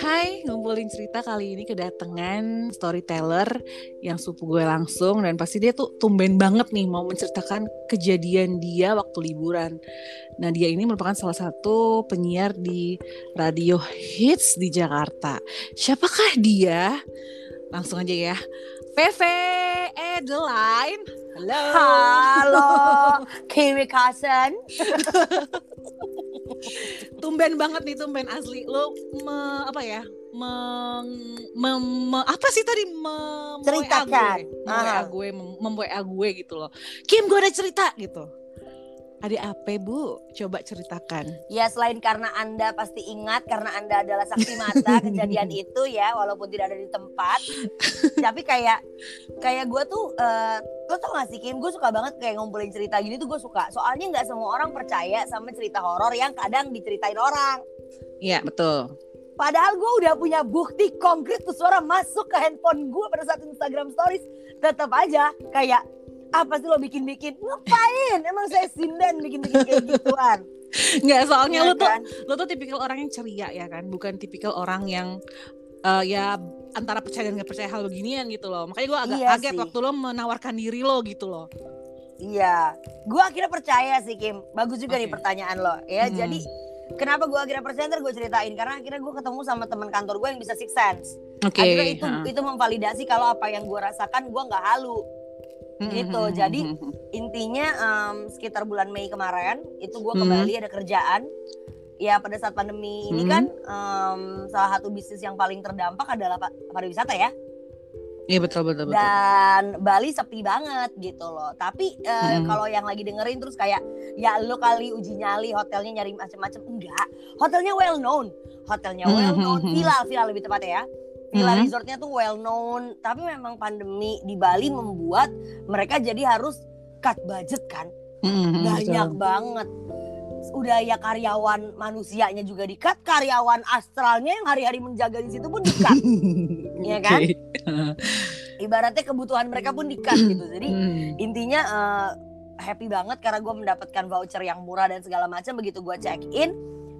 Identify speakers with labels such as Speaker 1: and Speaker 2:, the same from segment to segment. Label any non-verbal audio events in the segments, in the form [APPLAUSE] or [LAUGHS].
Speaker 1: Hai, ngumpulin cerita kali ini kedatangan storyteller yang sepupu gue langsung dan pasti dia tuh tumben banget nih mau menceritakan kejadian dia waktu liburan. Nah dia ini merupakan salah satu penyiar di radio hits di Jakarta. Siapakah dia? Langsung aja ya. Feve Adeline. Halo.
Speaker 2: Halo, Kiwi Cousin. [LAUGHS] [LAUGHS]
Speaker 1: tumben banget nih tumben asli. Lo me, apa ya me, me, me, apa sih tadi? Me,
Speaker 2: Ceritakan.
Speaker 1: me gue mem WA gue gitu loh. Kim gue ada cerita gitu ada apa bu? Coba ceritakan.
Speaker 2: Ya selain karena anda pasti ingat karena anda adalah saksi mata [LAUGHS] kejadian itu ya walaupun tidak ada di tempat. [LAUGHS] Tapi kayak kayak gue tuh uh, lo tau gak sih Kim? Gue suka banget kayak ngumpulin cerita gini tuh gue suka. Soalnya nggak semua orang percaya sama cerita horor yang kadang diceritain orang.
Speaker 1: Iya betul.
Speaker 2: Padahal gue udah punya bukti konkret tuh suara masuk ke handphone gue pada saat Instagram Stories. Tetap aja kayak apa sih lo bikin-bikin ngapain emang saya sinden bikin-bikin kayak gituan [LAUGHS]
Speaker 1: nggak soalnya ya, lo tuh kan? lo tuh tipikal orang yang ceria ya kan bukan tipikal orang yang uh, ya antara percaya dan nggak percaya hal beginian gitu loh makanya gue agak iya kaget sih. waktu lo menawarkan diri lo gitu loh
Speaker 2: iya gue akhirnya percaya sih Kim bagus juga okay. nih pertanyaan lo ya hmm. jadi kenapa gue akhirnya percaya ntar gue ceritain karena akhirnya gue ketemu sama teman kantor gue yang bisa six sense okay. akhirnya itu huh. itu memvalidasi kalau apa yang gue rasakan gue nggak halu gitu jadi intinya um, sekitar bulan Mei kemarin itu gue ke Bali ada kerjaan ya pada saat pandemi ini kan um, salah satu bisnis yang paling terdampak adalah pariwisata ya
Speaker 1: Iya betul betul betul.
Speaker 2: Dan Bali sepi banget gitu loh. Tapi uh, hmm. kalau yang lagi dengerin terus kayak ya lo kali uji nyali hotelnya nyari macam-macam enggak. Hotelnya well known. Hotelnya well known. Villa villa lebih tepatnya ya. Villa hmm. resortnya tuh well known, tapi memang pandemi di Bali membuat mereka jadi harus cut budget kan, hmm, banyak betul. banget. Udah ya karyawan manusianya juga di cut, karyawan astralnya yang hari-hari menjaga di situ pun di cut, [LAUGHS] ya kan? Ibaratnya kebutuhan mereka pun di cut gitu. Jadi hmm. intinya uh, happy banget karena gue mendapatkan voucher yang murah dan segala macam. Begitu gue check in,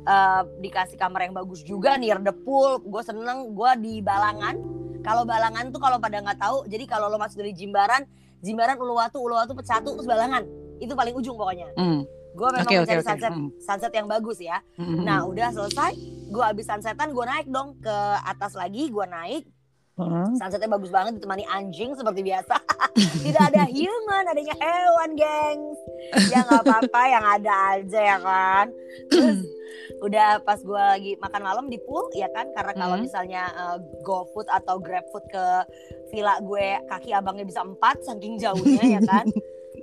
Speaker 2: uh, dikasih kamar yang bagus juga near the pool gue seneng gue di Balangan kalau Balangan tuh kalau pada nggak tahu jadi kalau lo masuk dari Jimbaran Jimbaran Uluwatu Uluwatu Pecatu terus Balangan itu paling ujung pokoknya mm. gue memang okay, mencari okay, sunset okay. sunset yang bagus ya mm. nah udah selesai gue habis sunsetan gue naik dong ke atas lagi gue naik Hmm. Sunsetnya bagus banget ditemani anjing seperti biasa. [LAUGHS] Tidak ada human, adanya hewan, gengs. Ya nggak apa-apa, yang ada aja ya kan. Terus udah pas gue lagi makan malam di pool ya kan? Karena kalau hmm. misalnya uh, GoFood atau GrabFood ke villa gue kaki abangnya bisa empat saking jauhnya ya [LAUGHS] kan?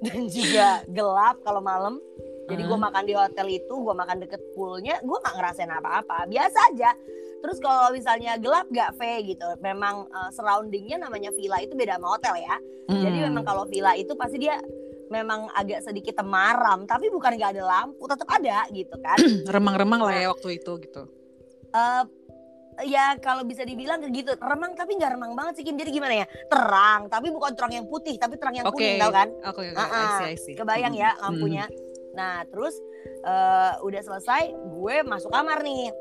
Speaker 2: Dan juga gelap kalau malam. Jadi gue hmm. makan di hotel itu gue makan deket poolnya gue nggak ngerasain apa-apa. Biasa aja. Terus kalau misalnya gelap gak V gitu. Memang uh, surroundingnya namanya villa itu beda sama hotel ya. Hmm. jadi memang kalau villa itu pasti dia memang agak sedikit temaram tapi bukan gak ada lampu tetap ada gitu kan [CLEARS THROAT]
Speaker 1: remang-remang lah ya waktu itu gitu
Speaker 2: uh, ya kalau bisa dibilang kayak gitu remang tapi nggak remang banget sih Kim jadi gimana ya terang tapi bukan terang yang putih tapi terang yang okay. kuning tau kan
Speaker 1: okay, okay. Uh -uh. I see, I see.
Speaker 2: kebayang ya lampunya hmm. nah terus uh, udah selesai gue masuk kamar nih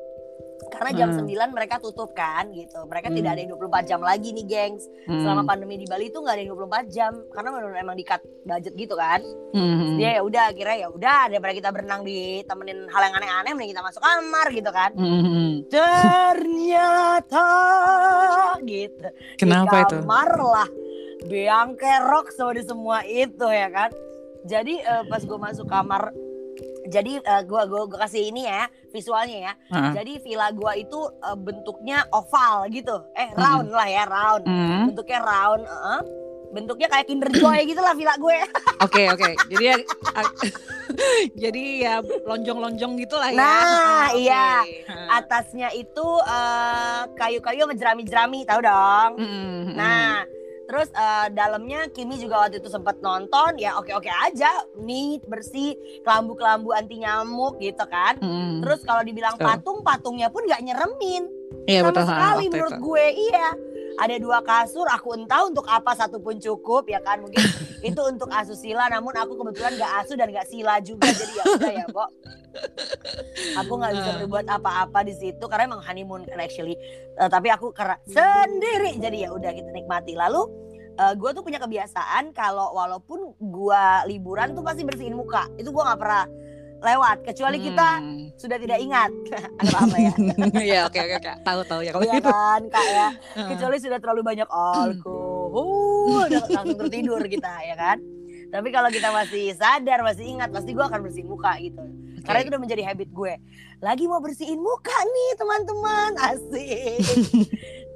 Speaker 2: karena jam hmm. 9 mereka tutup kan gitu. Mereka hmm. tidak ada yang 24 jam lagi nih, gengs. Hmm. Selama pandemi di Bali itu nggak ada yang 24 jam karena memang emang di cut budget gitu kan. Hmm. Dia ya udah akhirnya ya udah daripada kita berenang di temenin hal yang aneh-aneh mending kita masuk kamar gitu kan. Hmm. Ternyata [LAUGHS] gitu.
Speaker 1: Kenapa
Speaker 2: di kamar itu? lah Biang kerok sama di semua itu ya kan. Jadi uh, pas gue masuk kamar jadi uh, gua, gua gua kasih ini ya visualnya ya. Uh-huh. Jadi villa gua itu uh, bentuknya oval gitu. Eh round uh-huh. lah ya round. Uh-huh. Bentuknya round. Uh-huh. Bentuknya kayak Kinder Joy [CLEARS THROAT] gitu lah villa gue.
Speaker 1: Oke oke. Okay, Jadi ya [LAUGHS] jadi ya lonjong-lonjong gitu lah ya.
Speaker 2: Nah okay. iya. Atasnya itu uh, kayu-kayu sama jerami-jerami tahu dong. Uh-huh. Nah Terus uh, dalamnya Kimi juga waktu itu sempat nonton ya oke-oke aja, neat, bersih, kelambu-kelambu anti nyamuk gitu kan. Hmm. Terus kalau dibilang patung, patungnya pun nggak nyeremin.
Speaker 1: Iya
Speaker 2: Sama
Speaker 1: betul.
Speaker 2: sekali menurut itu. gue iya. Ada dua kasur aku entah untuk apa satu pun cukup ya kan? Mungkin [LAUGHS] itu untuk asusila namun aku kebetulan gak asu dan gak sila juga jadi ya udah ya kok aku nggak bisa berbuat apa-apa di situ karena emang honeymoon kan actually. Uh, tapi aku karena sendiri jadi ya udah kita nikmati. Lalu uh, gue tuh punya kebiasaan kalau walaupun gue liburan tuh pasti bersihin muka. Itu gue nggak pernah lewat kecuali hmm. kita sudah tidak ingat. [LAUGHS] Ada apa ya. [LAUGHS]
Speaker 1: Ya oke oke tahu tahu ya kalau
Speaker 2: ya kan kak ya. [LAUGHS] Kecuali sudah terlalu banyak alkohol udah langsung tertidur kita ya kan. Tapi kalau kita masih sadar masih ingat pasti gue akan bersihin muka gitu. Okay. karena itu udah menjadi habit gue. Lagi mau bersihin muka nih teman-teman. Asik.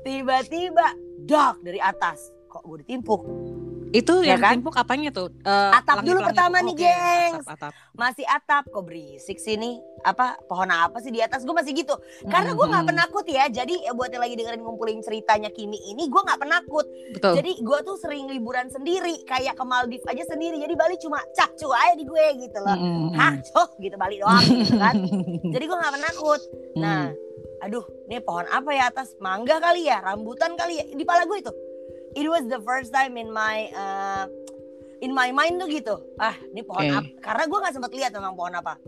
Speaker 2: Tiba-tiba dok dari atas. Kok gue ditimpuk
Speaker 1: itu ya yang kan? timpuk apanya tuh?
Speaker 2: Uh, atap dulu pertama nih, okay. gengs. Atap, atap. Masih atap kok berisik sini. Apa pohon apa sih di atas? Gue masih gitu. Karena gue nggak penakut ya. Jadi ya buat yang lagi dengerin ngumpulin ceritanya Kimi ini, gue nggak penakut. Betul. Jadi gue tuh sering liburan sendiri, kayak ke Maldives aja sendiri. Jadi Bali cuma cacu aja di gue gitu loh. Hmm. Hah, coh gitu Bali doang gitu kan. [LAUGHS] Jadi gue nggak penakut. Nah, aduh, ini pohon apa ya atas? Mangga kali ya, rambutan kali ya. Di pala gue itu it was the first time in my uh, in my mind tuh gitu. Ah ini pohon okay. apa? Karena gue nggak sempat lihat memang pohon apa.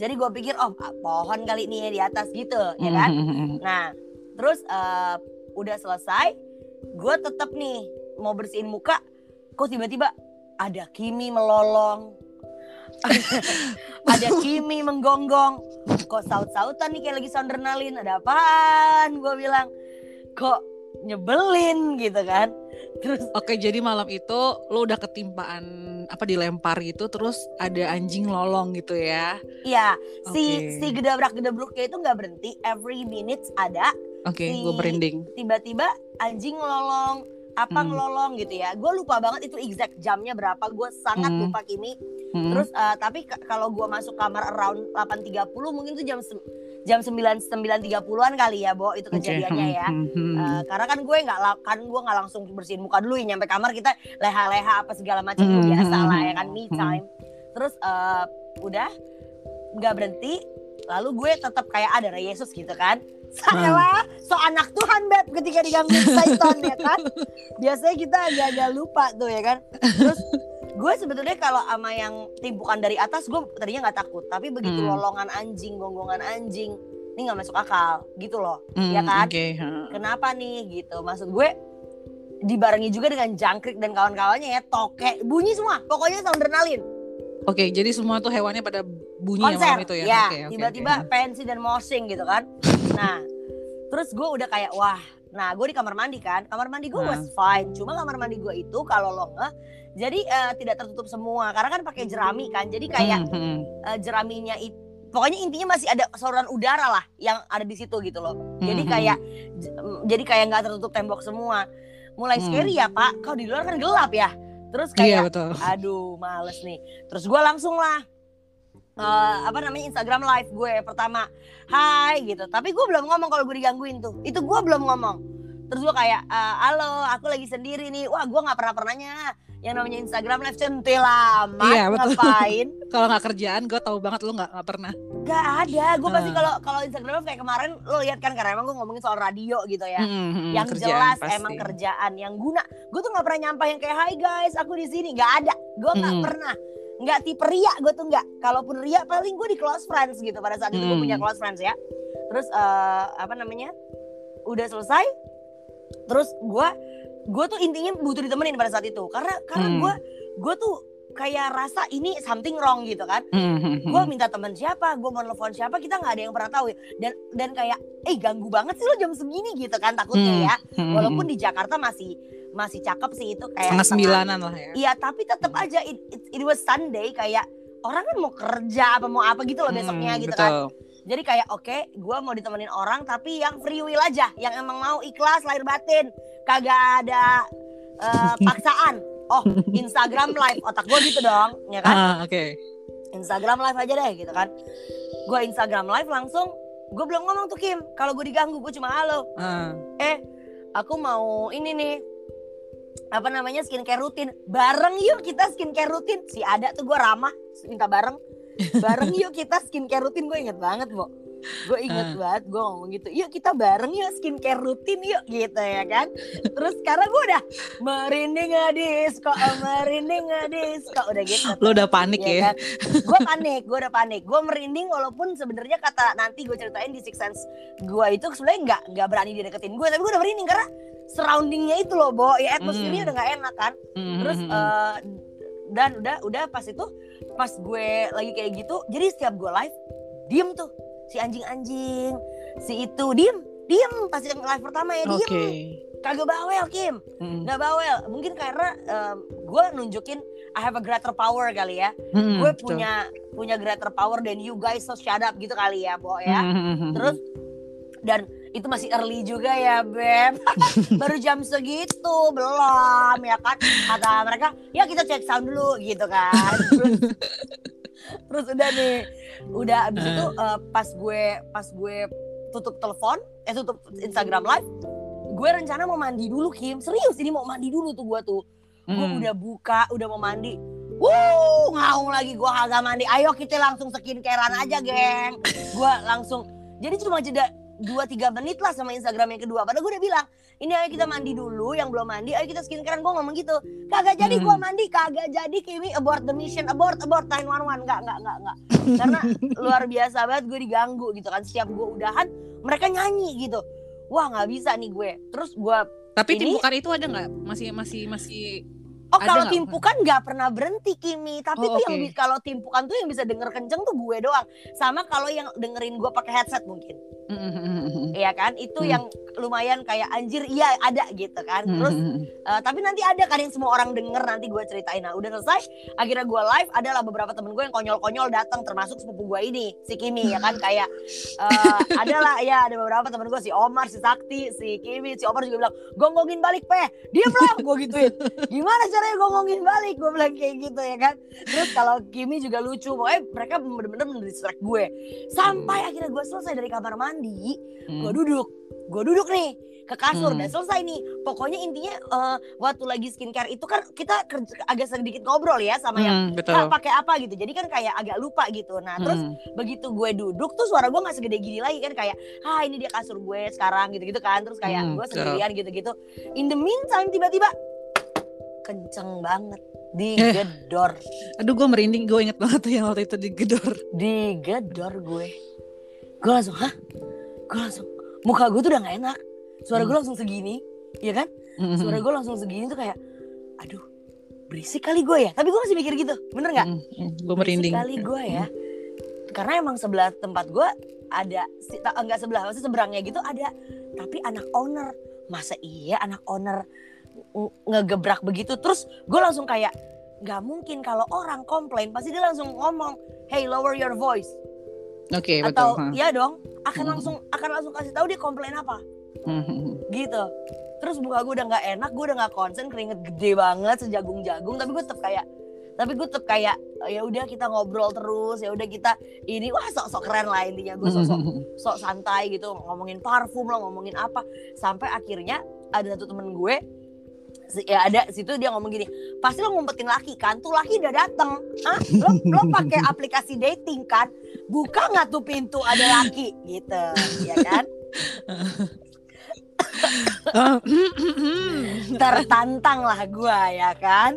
Speaker 2: Jadi gue pikir oh pohon kali ini ya di atas gitu ya kan? [LAUGHS] Nah terus uh, udah selesai gue tetap nih mau bersihin muka kok tiba-tiba ada Kimi melolong. [LAUGHS] Ada Kimi menggonggong. Kok saut-sautan nih kayak lagi soundernalin ada apaan? Gue bilang kok nyebelin gitu kan.
Speaker 1: Terus oke jadi malam itu lo udah ketimpaan apa dilempar gitu terus ada anjing lolong gitu ya?
Speaker 2: Iya si si gedabrak gedabruknya itu nggak berhenti every minutes ada.
Speaker 1: Oke okay, si, gue merinding.
Speaker 2: tiba-tiba anjing lolong apa hmm. ngelolong gitu ya. Gue lupa banget itu exact jamnya berapa gue sangat hmm. lupa kini hmm. terus uh, tapi kalau gue masuk kamar around 8.30 mungkin itu jam jam sembilan sembilan tiga puluhan kali ya, Bo, itu kejadiannya okay. ya. Uh, karena kan gue nggak kan gue nggak langsung bersihin muka dulu ya nyampe kamar kita leha-leha apa segala macam itu biasa lah ya kan me time. Terus uh, udah nggak berhenti, lalu gue tetap kayak ada Yesus gitu kan. Saya lah, so anak Tuhan beb ketika diganggu Satan ya kan. [LAUGHS] Biasanya kita agak-agak lupa tuh ya kan. Terus gue sebetulnya kalau sama yang timpukan dari atas gue tadinya nggak takut tapi begitu hmm. lolongan anjing gonggongan anjing ini nggak masuk akal gitu loh hmm, ya kan okay. kenapa nih gitu maksud gue dibarengi juga dengan jangkrik dan kawan-kawannya ya toke bunyi semua pokoknya soundernalin
Speaker 1: Oke, okay, jadi semua tuh hewannya pada bunyi
Speaker 2: Konser,
Speaker 1: ya itu ya.
Speaker 2: ya okay, okay, tiba-tiba okay. pensi dan moshing gitu kan. Nah, terus gue udah kayak wah, nah gue di kamar mandi kan. Kamar mandi gue nah. was fine. Cuma kamar mandi gue itu kalau lo nge jadi uh, tidak tertutup semua karena kan pakai jerami kan. Jadi kayak hmm, uh, jeraminya itu pokoknya intinya masih ada saluran udara lah yang ada di situ gitu loh. Jadi kayak jadi kayak nggak tertutup tembok semua. Mulai scary ya Pak. Kalau di luar kan gelap ya. Terus iya, kayak iya, betul. aduh males nih. Terus gue langsung lah uh, apa namanya Instagram live gue pertama Hai gitu. Tapi gue belum ngomong kalau gue digangguin tuh. Itu gue belum ngomong. Terus gue kayak halo aku lagi sendiri nih. Wah gue nggak pernah pernahnya yang namanya Instagram live centil lama iya, betul. ngapain [LAUGHS]
Speaker 1: kalau nggak kerjaan gue tahu banget lo nggak pernah
Speaker 2: Gak ada gue pasti kalau kalau Instagram live kayak kemarin lo lihat kan karena emang gue ngomongin soal radio gitu ya hmm, hmm, yang kerjaan, jelas pasti. emang kerjaan yang guna gue tuh nggak pernah nyampain kayak Hai guys aku di sini nggak ada gue nggak hmm. pernah nggak tipe ria gue tuh nggak. Kalaupun ria paling gue di close friends gitu pada saat itu gue punya close friends ya. Terus uh, apa namanya udah selesai terus gue gue tuh intinya butuh ditemenin pada saat itu. Karena karena gue hmm. gue tuh kayak rasa ini something wrong gitu kan. Hmm, hmm, gue minta teman siapa gue mau telepon siapa kita nggak ada yang pernah tahu ya. dan dan kayak eh ganggu banget sih lo jam segini gitu kan takutnya ya. Walaupun di Jakarta masih masih cakep sih itu kayak
Speaker 1: setengah sembilanan lah ya
Speaker 2: iya tapi tetap aja it, it, it was Sunday kayak orang kan mau kerja apa mau apa gitu loh besoknya gitu kan. betul. kan jadi kayak oke, okay, gue mau ditemenin orang tapi yang free will aja, yang emang mau ikhlas lahir batin, kagak ada uh, [LAUGHS] paksaan. Oh, Instagram live otak gue gitu dong, ya kan?
Speaker 1: Ah, oke. Okay.
Speaker 2: Instagram live aja deh gitu kan. Gue Instagram live langsung, gue belum ngomong tuh Kim. Kalau gue diganggu, gue cuma halo. Uh. Eh, aku mau ini nih apa namanya skincare rutin. Bareng yuk kita skincare rutin. Si ada tuh gue ramah minta bareng. Bareng yuk kita skincare rutin. Gue inget banget bu gue inget
Speaker 1: Ah.
Speaker 2: banget gue ngomong gitu. Yuk kita bareng yuk skincare rutin yuk gitu ya kan. Terus sekarang gue udah merinding ngadis kok merinding ngadis kok. Udah gitu.
Speaker 1: Lo udah panik ya?
Speaker 2: kan? gue panik gue udah panik. Gue merinding walaupun sebenarnya kata nanti gue ceritain di Six Sense gue itu sebenarnya nggak nggak berani dideketin gue tapi gue udah merinding karena surroundingnya itu loh bo. Ya atmosfernya
Speaker 1: Hmm.
Speaker 2: udah nggak enak kan?
Speaker 1: Mhm,
Speaker 2: terus eh, dan udah udah pas itu pas gue lagi kayak gitu jadi setiap gue live diem tuh si anjing-anjing. Si itu diem diem. Pas yang live pertama ya diem. Kagak bawel Kim.
Speaker 1: Mhm.
Speaker 2: nggak bawel. Mungkin karena em, gue nunjukin I have a greater power kali ya.
Speaker 1: Mhm,
Speaker 2: gue
Speaker 1: betul.
Speaker 2: punya punya greater power dan you guys so shut up gitu kali ya Bo ya.
Speaker 1: Mhm, mhm,
Speaker 2: terus dan itu masih early juga ya Beb [LAUGHS] baru jam segitu belum ya kan kata mereka ya kita cek sound dulu gitu kan terus, terus udah nih udah abis itu eh, pas gue pas gue tutup telepon eh tutup Instagram live gue rencana mau mandi dulu Kim serius ini mau mandi dulu tuh gue tuh gue
Speaker 1: Mhm.
Speaker 2: udah buka udah mau mandi Wuh, ngaung lagi gue kagak mandi. Ayo kita langsung skincarean aja, geng. Gue langsung. Jadi cuma jeda 2-3 menit lah sama Instagram yang kedua. Padahal gue udah bilang, ini ayo kita mandi dulu. Yang belum mandi, ayo kita skincarean. Gue ngomong gitu. Kagak jadi gue
Speaker 1: Hmm.
Speaker 2: mandi, kagak jadi Kimi abort the mission, abort, abort 911. Enggak, enggak, enggak, enggak. Karena luar biasa banget gue diganggu gitu kan. Setiap gue udahan, mereka nyanyi gitu. Wah nggak bisa nih gue. Terus gue
Speaker 1: Tapi
Speaker 2: Ini-
Speaker 1: timbukan itu ada nggak? Masih masih masih
Speaker 2: Oh
Speaker 1: Ada
Speaker 2: kalau
Speaker 1: nggak?
Speaker 2: timpukan nggak pernah berhenti Kimi, tapi
Speaker 1: Oh,
Speaker 2: tuh yang
Speaker 1: oke.
Speaker 2: bi- kalau timpukan tuh yang bisa denger kenceng tuh gue doang. Sama kalau yang dengerin gue pakai headset mungkin, [LAUGHS] Iya kan? Itu
Speaker 1: Hmm.
Speaker 2: yang lumayan kayak anjir iya ada gitu kan. Terus
Speaker 1: Mhm, mhm.
Speaker 2: eh, tapi nanti ada kan yang semua orang denger nanti gue ceritain. Nah udah selesai, akhirnya gue live adalah beberapa temen gue yang konyol-konyol datang termasuk sepupu gue ini si Kimi ya kan kayak eh, adalah ya ada beberapa temen gue si Omar, si Sakti, si Kimi, si Omar juga bilang gonggongin balik peh, diem loh gue gituin. Gimana caranya gonggongin balik? Gue bilang kayak gitu ya kan. Terus kalau Kimi juga lucu, pokoknya mereka bener-bener mendistract gue. Sampai akhirnya gue selesai dari kamar mandi, gue duduk, gue duduk nih ke kasur
Speaker 1: Hmm.
Speaker 2: dan selesai nih. Pokoknya intinya eh, waktu lagi skincare itu kan kita kerja, agak sedikit ngobrol ya sama yang
Speaker 1: Mhm, betul.
Speaker 2: "Kak, pakai apa gitu. Jadi kan kayak agak lupa gitu. Nah terus
Speaker 1: Mhm.
Speaker 2: begitu gue duduk tuh suara gue nggak segede gini lagi kan kayak ah ini dia kasur gue sekarang gitu-gitu kan. Terus kayak
Speaker 1: Hmm,
Speaker 2: gue sendirian gitu-gitu. In the meantime tiba-tiba kenceng banget digedor,
Speaker 1: Aduh gue merinding, gue inget banget tuh yang waktu itu digedor.
Speaker 2: digedor gue. Gue langsung hah? Gue langsung muka gue tuh udah gak enak. Suara gue
Speaker 1: Hmm.
Speaker 2: langsung segini, ya kan?
Speaker 1: Mhm.
Speaker 2: suara gue langsung segini tuh kayak aduh berisik kali gue ya tapi gue masih mikir gitu bener nggak.
Speaker 1: Gue
Speaker 2: berisik
Speaker 1: merinding.
Speaker 2: kali gue ya karena emang sebelah tempat gue ada enggak sebelah maksudnya seberangnya gitu ada tapi anak owner masa iya anak owner ng- ngegebrak begitu terus gue langsung kayak nggak mungkin kalau orang komplain pasti dia langsung ngomong hey lower your voice
Speaker 1: Oke betul.
Speaker 2: atau
Speaker 1: ha.
Speaker 2: ya dong akan
Speaker 1: Hmm.
Speaker 2: langsung akan langsung kasih tahu dia komplain apa
Speaker 1: Mhm.
Speaker 2: gitu terus muka gue udah nggak enak gue udah nggak konsen keringet gede banget sejagung-jagung tapi gue tetap kayak tapi gue tetap kayak ya udah kita ngobrol terus ya udah kita ini wah sok-sok keren lah intinya gue sok-sok
Speaker 1: Mhm.
Speaker 2: sok santai gitu ngomongin parfum lah ngomongin apa sampai akhirnya ada satu temen gue ya ada situ dia ngomong gini pasti lo ngumpetin laki kan tuh laki udah dateng Hah? lo lo pakai [LAUGHS] aplikasi dating kan buka nggak tuh pintu ada laki? Gitu ya kan? Tertantang lah gue ya kan?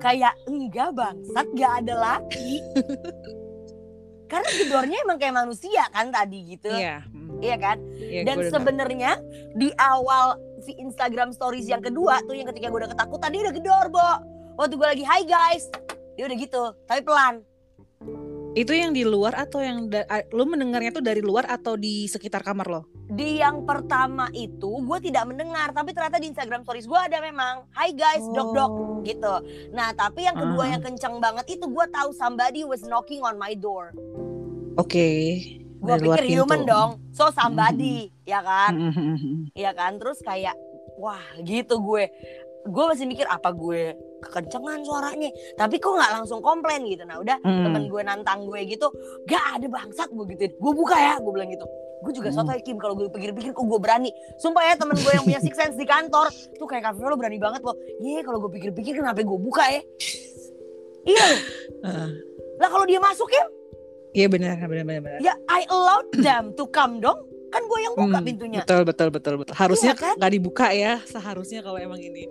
Speaker 2: Kayak enggak bangsat gak ada laki. Karena gedornya emang kayak manusia kan tadi gitu.
Speaker 1: Iya. Mhm.
Speaker 2: iya kan?
Speaker 1: Iya,
Speaker 2: dan sebenarnya di awal vi- Instagram stories yang kedua tuh yang ketika gue udah ketakutan dia udah gedor bo. Waktu gue lagi hi guys. Dia udah gitu tapi pelan
Speaker 1: itu yang di luar atau yang da- lu mendengarnya tuh dari luar atau di sekitar kamar lo?
Speaker 2: di yang pertama itu gue tidak mendengar tapi ternyata di Instagram stories gue ada memang hi guys dok dok
Speaker 1: Oh.
Speaker 2: gitu nah tapi yang kedua
Speaker 1: Ah.
Speaker 2: yang kencang banget itu gue tahu somebody was knocking on my door
Speaker 1: Oke.
Speaker 2: gue
Speaker 1: Dari luar
Speaker 2: pikir human
Speaker 1: pintu.
Speaker 2: dong so somebody ya kan
Speaker 1: Mhm. [LAUGHS]
Speaker 2: ya kan terus kayak wah gitu gue gue masih mikir apa gue kekencengan suaranya tapi kok nggak langsung komplain gitu nah udah
Speaker 1: Mhm.
Speaker 2: temen gue nantang gue gitu gak ada bangsat gue gituin gue buka ya gue bilang gitu gue juga
Speaker 1: Hmm.
Speaker 2: sotoy Kim kalau gue pikir-pikir kok gue berani sumpah ya temen gue yang punya six sense di kantor tuh kayak kafe lo berani banget loh iya kalau gue pikir-pikir kenapa gue buka ya iya
Speaker 1: Ah.
Speaker 2: lah kalau dia masuk ya
Speaker 1: Iya benar, benar, benar, benar.
Speaker 2: Ya I allowed them to come dong. Kan gue yang buka
Speaker 1: Hmm,
Speaker 2: pintunya.
Speaker 1: Betul, betul, betul, betul. Harusnya
Speaker 2: Iya kan?
Speaker 1: nggak dibuka ya, seharusnya kalau emang ini.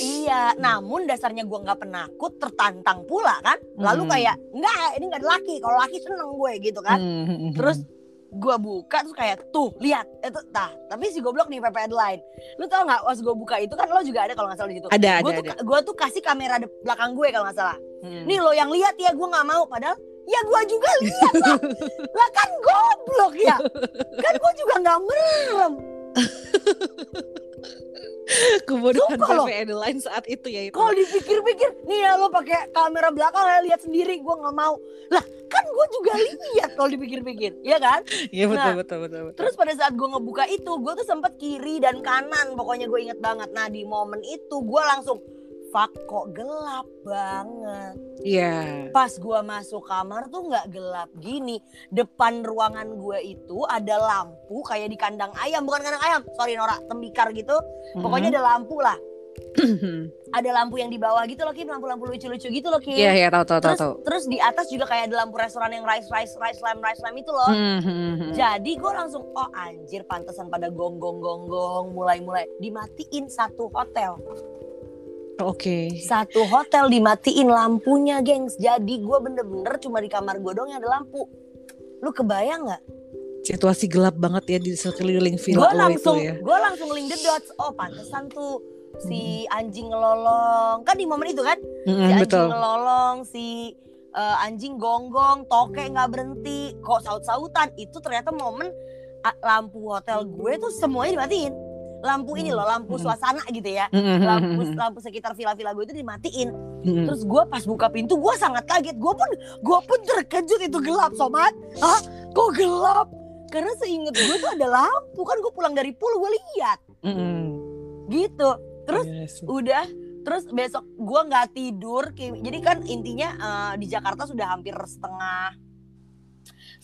Speaker 2: Iya, namun dasarnya gue nggak penakut, tertantang pula kan. Lalu
Speaker 1: Hmm.
Speaker 2: kayak, enggak, ini nggak ada laki. Kalau laki seneng gue gitu kan.
Speaker 1: Hmm, hmm, hmm,
Speaker 2: Terus
Speaker 1: hmm.
Speaker 2: gue buka terus kayak tuh lihat itu tah tapi si goblok nih PP headline lu tau nggak pas gue buka itu kan lo juga ada kalau nggak salah di situ
Speaker 1: ada,
Speaker 2: gue
Speaker 1: ada,
Speaker 2: tuh
Speaker 1: ada.
Speaker 2: gue tuh kasih kamera de- belakang gue kalau nggak salah
Speaker 1: Hmm.
Speaker 2: nih lo yang lihat ya gue nggak mau padahal ya gue juga lihat lah [LAUGHS] lah kan goblok ya kan gue juga nggak merem
Speaker 1: Kebodohan. PV Adeline saat itu ya itu.
Speaker 2: kalau dipikir-pikir nih ya lo pakai kamera belakang ya lihat sendiri gue nggak mau lah kan gue juga lihat kalau dipikir-pikir ya kan
Speaker 1: Iya betul,
Speaker 2: Nah,
Speaker 1: betul, betul, betul.
Speaker 2: Terus pada saat gue ngebuka itu, gue tuh sempet kiri dan kanan. Pokoknya gue inget banget. Nah di momen itu gue langsung, fuck kok gelap banget.
Speaker 1: Iya.
Speaker 2: Pas gue masuk kamar tuh nggak gelap gini. Depan ruangan gue itu ada lampu kayak di kandang ayam. Bukan kandang ayam, sorry Nora, tembikar gitu. Pokoknya ada lampu lah.
Speaker 1: Mhm.
Speaker 2: Ada lampu yang di bawah gitu loh Kim, lampu-lampu lucu-lucu gitu loh Kim.
Speaker 1: Iya, iya, tahu, tahu, tahu,
Speaker 2: terus,
Speaker 1: tahu.
Speaker 2: terus di atas juga kayak ada lampu restoran yang rice rice rice lamp rice lamp itu loh.
Speaker 1: Hmm, hmm, hmm.
Speaker 2: Jadi gue langsung oh anjir pantesan pada gonggong gonggong mulai mulai dimatiin satu hotel
Speaker 1: Oke.
Speaker 2: satu hotel dimatiin lampunya gengs jadi gue bener-bener cuma di kamar gue dong yang ada lampu lu kebayang nggak?
Speaker 1: Situasi gelap banget ya di sekeliling
Speaker 2: Gue
Speaker 1: villa itu
Speaker 2: langsung
Speaker 1: ya.
Speaker 2: gue langsung link the dots oh pantesan tuh si anjing ngelolong kan di momen itu kan
Speaker 1: Hmm,
Speaker 2: si anjing
Speaker 1: betul.
Speaker 2: ngelolong si eh, anjing gonggong toke nggak berhenti kok saut-sautan itu ternyata momen lampu hotel gue tuh semuanya dimatiin lampu ini loh lampu
Speaker 1: Hmm.
Speaker 2: suasana gitu ya.
Speaker 1: Hmm, hmm,
Speaker 2: lampu
Speaker 1: hmm,
Speaker 2: lampu sekitar villa-villa gue itu dimatiin.
Speaker 1: Hmm.
Speaker 2: terus gue pas buka pintu gue sangat kaget. Gue pun gue pun terkejut itu gelap somat Hah? Kok gelap? Karena seinget gue tuh ada lampu. Kan gue pulang dari pool gue lihat
Speaker 1: Hmm, hmm.
Speaker 2: gitu. Terus
Speaker 1: Iya sih.
Speaker 2: udah terus besok gua nggak tidur. Jadi kan intinya eh, di Jakarta sudah hampir setengah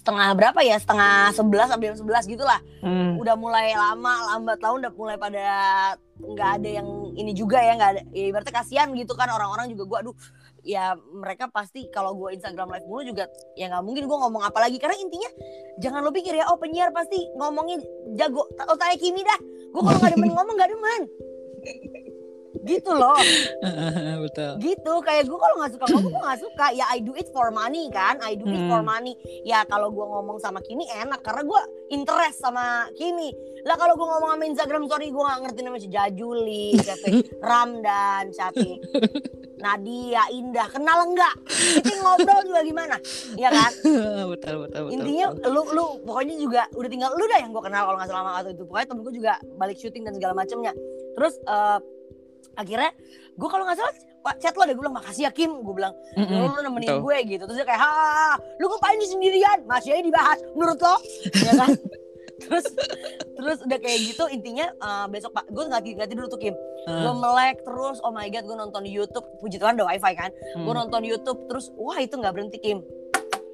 Speaker 2: setengah berapa ya? Setengah sebelas sampai jam sebelas gitulah.
Speaker 1: Hmm.
Speaker 2: udah mulai lama lambat tahun udah mulai pada nggak ada yang ini juga ya nggak ada ya, ibaratnya kasihan gitu kan orang-orang juga gua aduh ya mereka pasti kalau gua Instagram live mulu juga ya nggak mungkin gua ngomong apa lagi. Karena intinya jangan lo pikir ya oh penyiar pasti ngomongnya jago. Oh kayak Kimi dah gua kalau nggak demen ngomong nggak demen gitu loh. [LAUGHS]
Speaker 1: Betul.
Speaker 2: gitu kayak gue kalau nggak suka ngomong gue nggak suka. Ya I do it for money kan? I do it for
Speaker 1: Hmm.
Speaker 2: money. Ya kalau gue ngomong sama Kimi enak. Karena gue interest sama Kimi. Lah kalau gue ngomong sama Instagram sorry gue nggak ngerti namanya si Jajuli siapa [LAUGHS] Ramdan siapa Nadia Indah. Kenal enggak itu ngobrol juga gimana? Ya kan? [LAUGHS]
Speaker 1: Betul, betul, betul.
Speaker 2: intinya
Speaker 1: betul.
Speaker 2: lu lu pokoknya juga udah tinggal lu dah yang gue kenal kalau nggak salah sama waktu itu. Pokoknya temen gue juga balik syuting dan segala macamnya terus eh, akhirnya gue kalau nggak salah chat lo deh gue bilang makasih ya Kim. Gue bilang
Speaker 1: Mm-mm.
Speaker 2: lu, lu nemenin
Speaker 1: betul.
Speaker 2: gue gitu. Terus dia kayak ha lu ngapain di sendirian? Masih aja dibahas menurut lo. Ya kan? [LAUGHS] Terus terus udah kayak gitu intinya eh, besok pak gue nggak nggak tidur tuh Kim. Gue
Speaker 1: Ah,
Speaker 2: melek terus oh my god gue nonton di YouTube puji Tuhan ada wifi kan. Gue
Speaker 1: hmm.
Speaker 2: nonton YouTube terus wah itu nggak berhenti Kim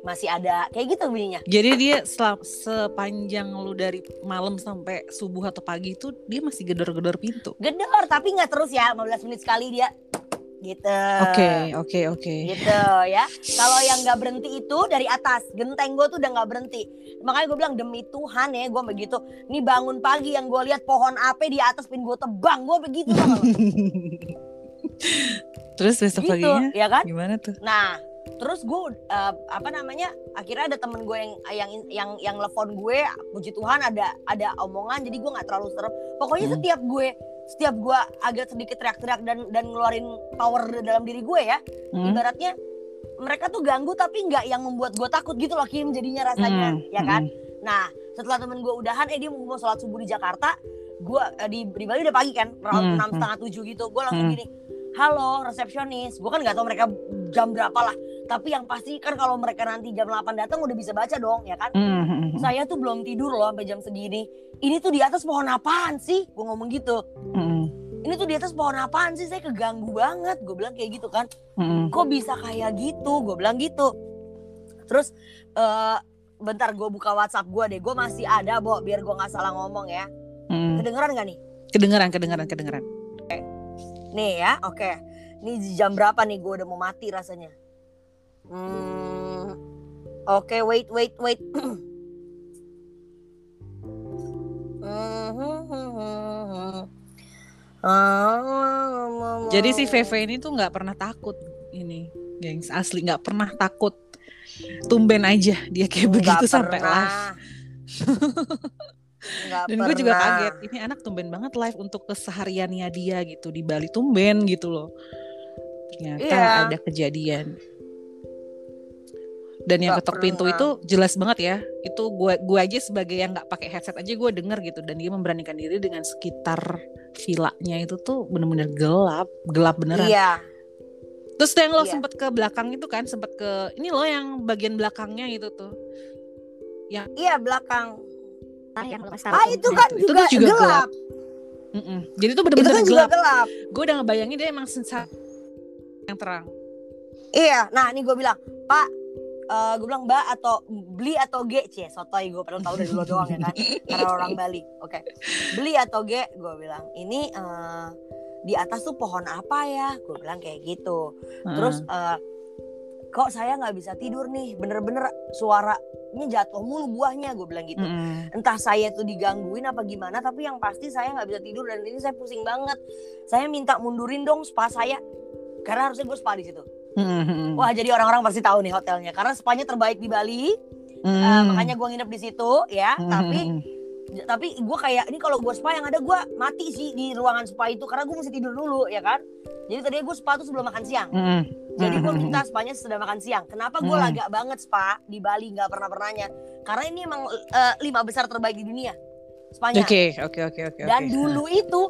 Speaker 2: masih ada kayak gitu bunyinya
Speaker 1: Jadi dia selam- sepanjang lu dari malam sampai subuh atau pagi itu dia masih gedor-gedor pintu.
Speaker 2: gedor tapi nggak terus ya 15 menit sekali dia gitu
Speaker 1: Oke, oke, oke.
Speaker 2: gitu ya kalau yang nggak berhenti itu dari atas genteng gue tuh udah nggak berhenti makanya gue bilang demi Tuhan ya gue begitu nih bangun pagi yang gue lihat pohon ape di atas pin gue tebang gue begitu? [LAUGHS]
Speaker 1: Terus besok
Speaker 2: gitu
Speaker 1: paginya
Speaker 2: ya kan
Speaker 1: gimana tuh?
Speaker 2: nah terus gue eh, apa namanya akhirnya ada temen gue yang yang yang yang telepon gue puji Tuhan ada ada omongan jadi gue nggak terlalu serem pokoknya
Speaker 1: Hmm.
Speaker 2: setiap gue setiap gue agak sedikit teriak-teriak dan dan ngeluarin power dalam diri gue ya
Speaker 1: Hmm?
Speaker 2: ibaratnya mereka tuh ganggu tapi nggak yang membuat gue takut gitu loh Kim jadinya rasanya
Speaker 1: Hmm,
Speaker 2: ya kan
Speaker 1: hmm.
Speaker 2: nah setelah temen gue udahan eh dia mau sholat subuh di Jakarta gue eh, di, di Bali udah pagi kan
Speaker 1: Hmm,
Speaker 2: enam
Speaker 1: hmm.
Speaker 2: setengah tujuh gitu gue langsung
Speaker 1: Hmm.
Speaker 2: gini halo resepsionis gue kan nggak tahu mereka jam berapa lah tapi yang pasti kan kalau mereka nanti jam 8 datang udah bisa baca dong ya kan?
Speaker 1: Hmm, hmm, hmm.
Speaker 2: saya tuh belum tidur loh sampai jam segini. Ini tuh di atas pohon apaan sih? Gue ngomong gitu.
Speaker 1: Hmm,
Speaker 2: ini tuh di atas pohon apaan sih? Saya keganggu banget. Gue bilang kayak gitu kan.
Speaker 1: Hmm.
Speaker 2: kok bisa kayak gitu? Gue bilang gitu. Terus eh bentar gue buka WhatsApp gue deh. Gue masih ada bo biar gue nggak salah ngomong ya.
Speaker 1: Hmm.
Speaker 2: kedengeran gak nih?
Speaker 1: Kedengeran, kedengeran, kedengeran.
Speaker 2: nih ya oke. Ini jam berapa nih gue udah mau mati rasanya hmm, Oke, wait, wait, wait. [CLEARS THROAT]
Speaker 1: Jadi si VV ini tuh nggak pernah takut ini, gengs asli nggak pernah takut. Tumben aja dia kayak begitu sampai
Speaker 2: pernah.
Speaker 1: live.
Speaker 2: Nggak
Speaker 1: Dan gue juga kaget, ini anak tumben banget live untuk kesehariannya dia gitu di Bali tumben gitu loh. Ternyata
Speaker 2: Iya.
Speaker 1: ada kejadian. Dan yang ketok pintu itu jelas banget ya. Itu gue gue aja sebagai yang nggak pakai headset aja gue denger gitu. Dan dia memberanikan diri dengan sekitar villanya itu tuh bener-bener gelap, gelap beneran.
Speaker 2: Iya,
Speaker 1: Terus yang lo
Speaker 2: Iya.
Speaker 1: sempet ke belakang itu kan, sempet ke ini loh yang bagian belakangnya itu tuh.
Speaker 2: iya belakang.
Speaker 3: Ah, yang lo
Speaker 2: Ah itu kan
Speaker 1: itu
Speaker 2: juga,
Speaker 1: juga
Speaker 2: gelap.
Speaker 1: gelap. Mm-mm. Jadi tuh bener-bener
Speaker 2: kan
Speaker 1: gelap.
Speaker 2: gelap.
Speaker 1: Gue udah ngebayangin dia emang sensa yang terang.
Speaker 2: Iya, nah ini gue bilang, Pak, eh gue bilang Mbak atau beli atau G, cie, sotoy gue padahal tahu dari dulu doang ya kan, karena orang Bali. Oke, beli atau G, gue bilang ini eh, di atas tuh pohon apa ya? Gue bilang kayak gitu. Terus eh, kok saya nggak bisa tidur nih, bener-bener suaranya jatuh mulu buahnya, gue bilang gitu.
Speaker 1: Mm-mm.
Speaker 2: Entah saya tuh digangguin apa gimana, tapi yang pasti saya nggak bisa tidur dan ini saya pusing banget. Saya minta mundurin dong spa saya, karena harusnya gue spa di situ.
Speaker 1: Mm-mm.
Speaker 2: Wah jadi orang-orang pasti tahu nih hotelnya karena spanya terbaik di Bali, eh, makanya gue nginep di situ ya.
Speaker 1: Mm.
Speaker 2: Tapi tapi gue kayak ini kalau gue spa yang ada gue mati sih di ruangan spa itu karena gue mesti tidur dulu ya kan. Jadi tadi gue spa tuh sebelum makan siang.
Speaker 1: Mm.
Speaker 2: Jadi gue
Speaker 1: Mm.
Speaker 2: minta spanya sesudah makan siang. Kenapa gue
Speaker 1: Hmm.
Speaker 2: lagak banget spa di Bali nggak pernah pernahnya? Karena ini emang eh, lima besar terbaik di dunia spanya.
Speaker 1: Oke, oke, oke, oke.
Speaker 2: Dan
Speaker 1: oke.
Speaker 2: dulu itu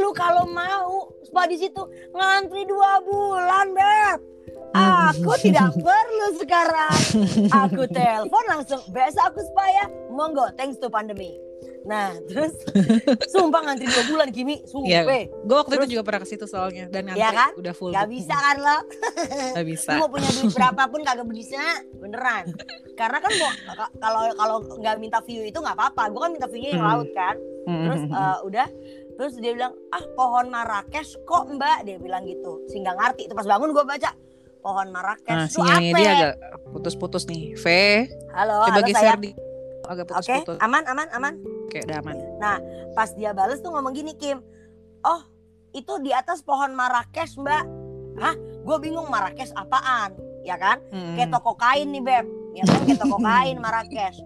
Speaker 2: lu kalau mau spa di situ ngantri dua bulan beb.
Speaker 1: Hmm.
Speaker 2: Aku tidak perlu sekarang. Aku telepon langsung besok aku spa ya. Monggo, thanks to pandemi. Nah, terus sumpah ngantri dua bulan Kimi,
Speaker 1: Iya.
Speaker 2: sumpah.
Speaker 1: Gue waktu
Speaker 2: Terus-
Speaker 1: itu juga pernah ke situ soalnya dan ngantri
Speaker 2: Iya kan?
Speaker 1: udah full.
Speaker 2: Gak bisa kan lo?
Speaker 1: Gak bisa.
Speaker 2: Lu mau punya duit berapapun kagak bisa, beneran. Karena kan kalau kalau nggak minta view itu nggak apa-apa. Gue kan minta view-nya yang
Speaker 1: Hmm.
Speaker 2: laut kan. Terus
Speaker 1: Mm-mm.
Speaker 2: eh, udah terus dia bilang ah pohon Marrakesh kok mbak dia bilang gitu sehingga ngerti itu pas bangun gue baca pohon
Speaker 1: Nah,
Speaker 2: Marrakesh itu
Speaker 1: sinyalnya dia agak putus-putus nih. V,
Speaker 2: halo
Speaker 1: coba
Speaker 2: halo
Speaker 1: geser
Speaker 2: saya.
Speaker 1: di agak
Speaker 2: oke
Speaker 1: putus-putus.
Speaker 2: aman aman aman.
Speaker 1: Oke, udah aman.
Speaker 2: pas dia bales tuh ngomong gini Kim. Oh itu di atas pohon Marrakesh mbak. Hah? Gue bingung Marrakesh apaan? Ya kan?
Speaker 1: Mm.
Speaker 2: kayak toko kain nih beb. Ya kan kayak toko kain Marrakesh.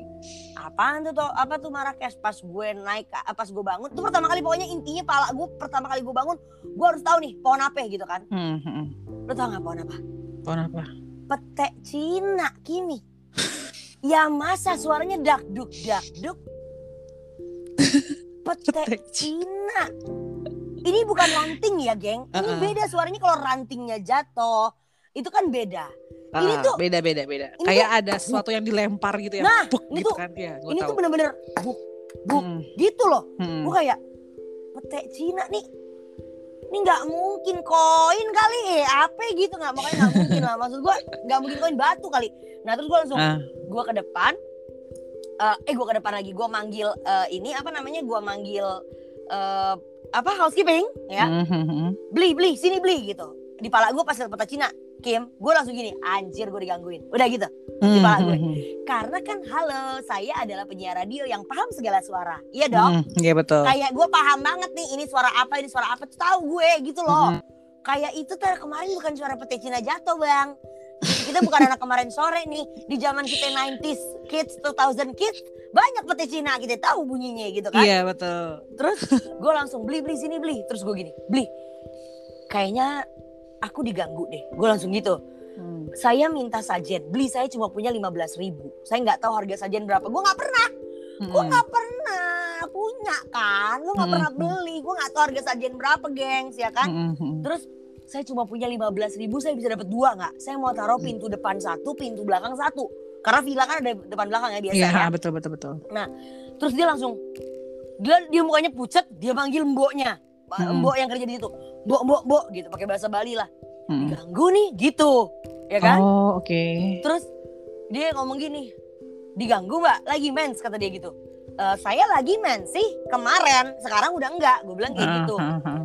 Speaker 2: Apaan tuh to apa tuh Marrakesh? Pas gue naik ke- pas gue bangun tuh pertama kali pokoknya intinya pala gue pertama kali gue bangun gue harus tahu nih pohon apa gitu kan.
Speaker 1: Mm, mm, mm.
Speaker 2: lo tau nggak pohon apa
Speaker 1: Pohon apa?
Speaker 2: petek Cina Kimi ya masa suaranya dak duk dak duk [LAUGHS] petek
Speaker 1: Petek
Speaker 2: Cina ini bukan ranting ya geng ini
Speaker 1: Uh-uh.
Speaker 2: beda suaranya kalau rantingnya jatuh itu kan beda Ini
Speaker 1: Ah,
Speaker 2: tuh-
Speaker 1: beda beda beda. Kayak ada sesuatu yang dilempar gitu ya.
Speaker 2: Nah,
Speaker 1: Buk,
Speaker 2: ini
Speaker 1: gitu
Speaker 2: tuh-
Speaker 1: kan. Gue
Speaker 2: ini
Speaker 1: tahu.
Speaker 2: tuh bener-bener buk buk
Speaker 1: Mm,
Speaker 2: gitu loh
Speaker 1: mm.
Speaker 2: gue kayak petek Cina nih ini nggak mungkin koin kali. Eh apa gitu nggak makanya nggak mungkin lah. Maksud gue nggak mungkin koin batu kali. Nah terus gue langsung
Speaker 1: Ah.
Speaker 2: gue ke depan. Eh eh gue ke depan lagi. Gue manggil eh, ini apa namanya gue manggil eh, apa housekeeping ya.
Speaker 1: Mm, mm, mm.
Speaker 2: beli beli sini beli gitu. Di pala gue pas peta Cina Kim gue langsung gini anjir gue digangguin. Udah gitu Di
Speaker 1: Mm,
Speaker 2: pala
Speaker 1: mm,
Speaker 2: gue.
Speaker 1: mm.
Speaker 2: karena kan halo saya adalah penyiar radio yang paham segala suara. Iya dong?
Speaker 1: Iya betul.
Speaker 2: kayak gue paham banget nih ini suara apa ini suara apa tahu gue gitu loh. Kayak itu tuh kemarin bukan suara pete Cina jatuh bang. Kita bukan anak kemarin sore nih di zaman kita 90s kids 2000 kids banyak pete Cina kita tahu bunyinya gitu kan?
Speaker 1: Iya betul.
Speaker 2: terus gue langsung beli beli sini beli. Terus gue gini beli. Kayaknya aku diganggu deh. Gue langsung gitu.
Speaker 1: Mm.
Speaker 2: saya minta sajen beli saya cuma punya 15.000 ribu. Saya nggak tahu harga sajen berapa. Gue nggak pernah. Gue
Speaker 1: Mm.
Speaker 2: nggak pernah punya kan? Gue nggak
Speaker 1: Hmm.
Speaker 2: pernah beli. Gue nggak tahu harga sajen berapa gengs ya kan?
Speaker 1: Mm, mm, mm.
Speaker 2: terus saya cuma punya 15.000 ribu saya bisa dapat dua nggak? Saya mau taruh
Speaker 1: Hmm.
Speaker 2: pintu depan satu pintu belakang satu. Karena villa kan ada depan belakang ya biasa
Speaker 1: Iya
Speaker 2: ya?
Speaker 1: betul betul betul.
Speaker 2: terus dia langsung dia dia mukanya pucat dia manggil mboknya
Speaker 1: Hmm.
Speaker 2: mbok yang kerja di situ mbok mbok mbok gitu pakai bahasa Bali lah
Speaker 1: Mm.
Speaker 2: ganggu nih gitu ya kan
Speaker 1: Oh oke.
Speaker 2: Terus dia ngomong gini, diganggu mbak, lagi mens kata dia gitu. "E, saya lagi mens sih kemarin, sekarang udah enggak. Gue bilang kayak gitu.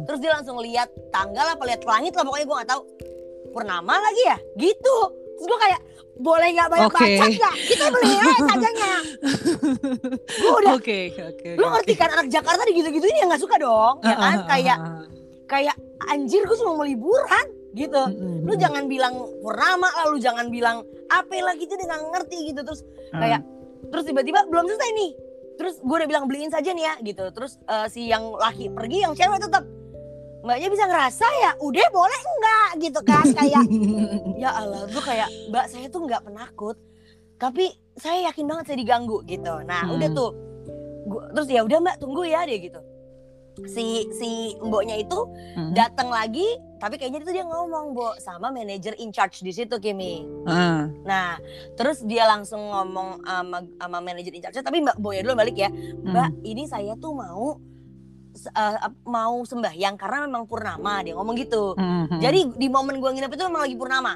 Speaker 2: Terus dia langsung lihat tanggal apa lihat langit lah pokoknya gue nggak tahu. Purnama lagi ya, gitu. Terus gue kayak boleh nggak banyak
Speaker 1: Oke.
Speaker 2: baca nggak? Kita beli aja sajanya gue [LAUGHS] udah.
Speaker 1: Oke, oke.
Speaker 2: lu ngerti kan anak Jakarta gitu-gituin ya nggak suka dong ya kan? kayak kayak anjir gue cuma mau liburan gitu. Lu jangan bilang purnama lah lu jangan bilang apa lah gitu dia nggak ngerti gitu. Terus kayak terus tiba-tiba belum selesai nih. Terus gue udah bilang beliin saja nih ya gitu. Terus eh, si yang laki pergi yang cewek tetap mbaknya bisa ngerasa ya udah boleh enggak gitu kan kayak [LAUGHS] ya Allah gue kayak mbak saya tuh nggak penakut tapi saya yakin banget saya diganggu gitu. Nah
Speaker 1: Hmm.
Speaker 2: udah tuh gua, terus ya udah mbak tunggu ya dia gitu. Si si mboknya itu
Speaker 1: Hmm.
Speaker 2: datang lagi tapi kayaknya itu dia ngomong bo sama manajer in charge di situ Kimi.
Speaker 1: Ah,
Speaker 2: nah terus dia langsung ngomong sama sama manajer in charge tapi mbak Boya dulu balik ya. Mbak ini saya tuh mau eh, ap- mau sembahyang karena memang purnama dia ngomong gitu
Speaker 1: hmm.
Speaker 2: jadi di momen gua nginep itu memang lagi purnama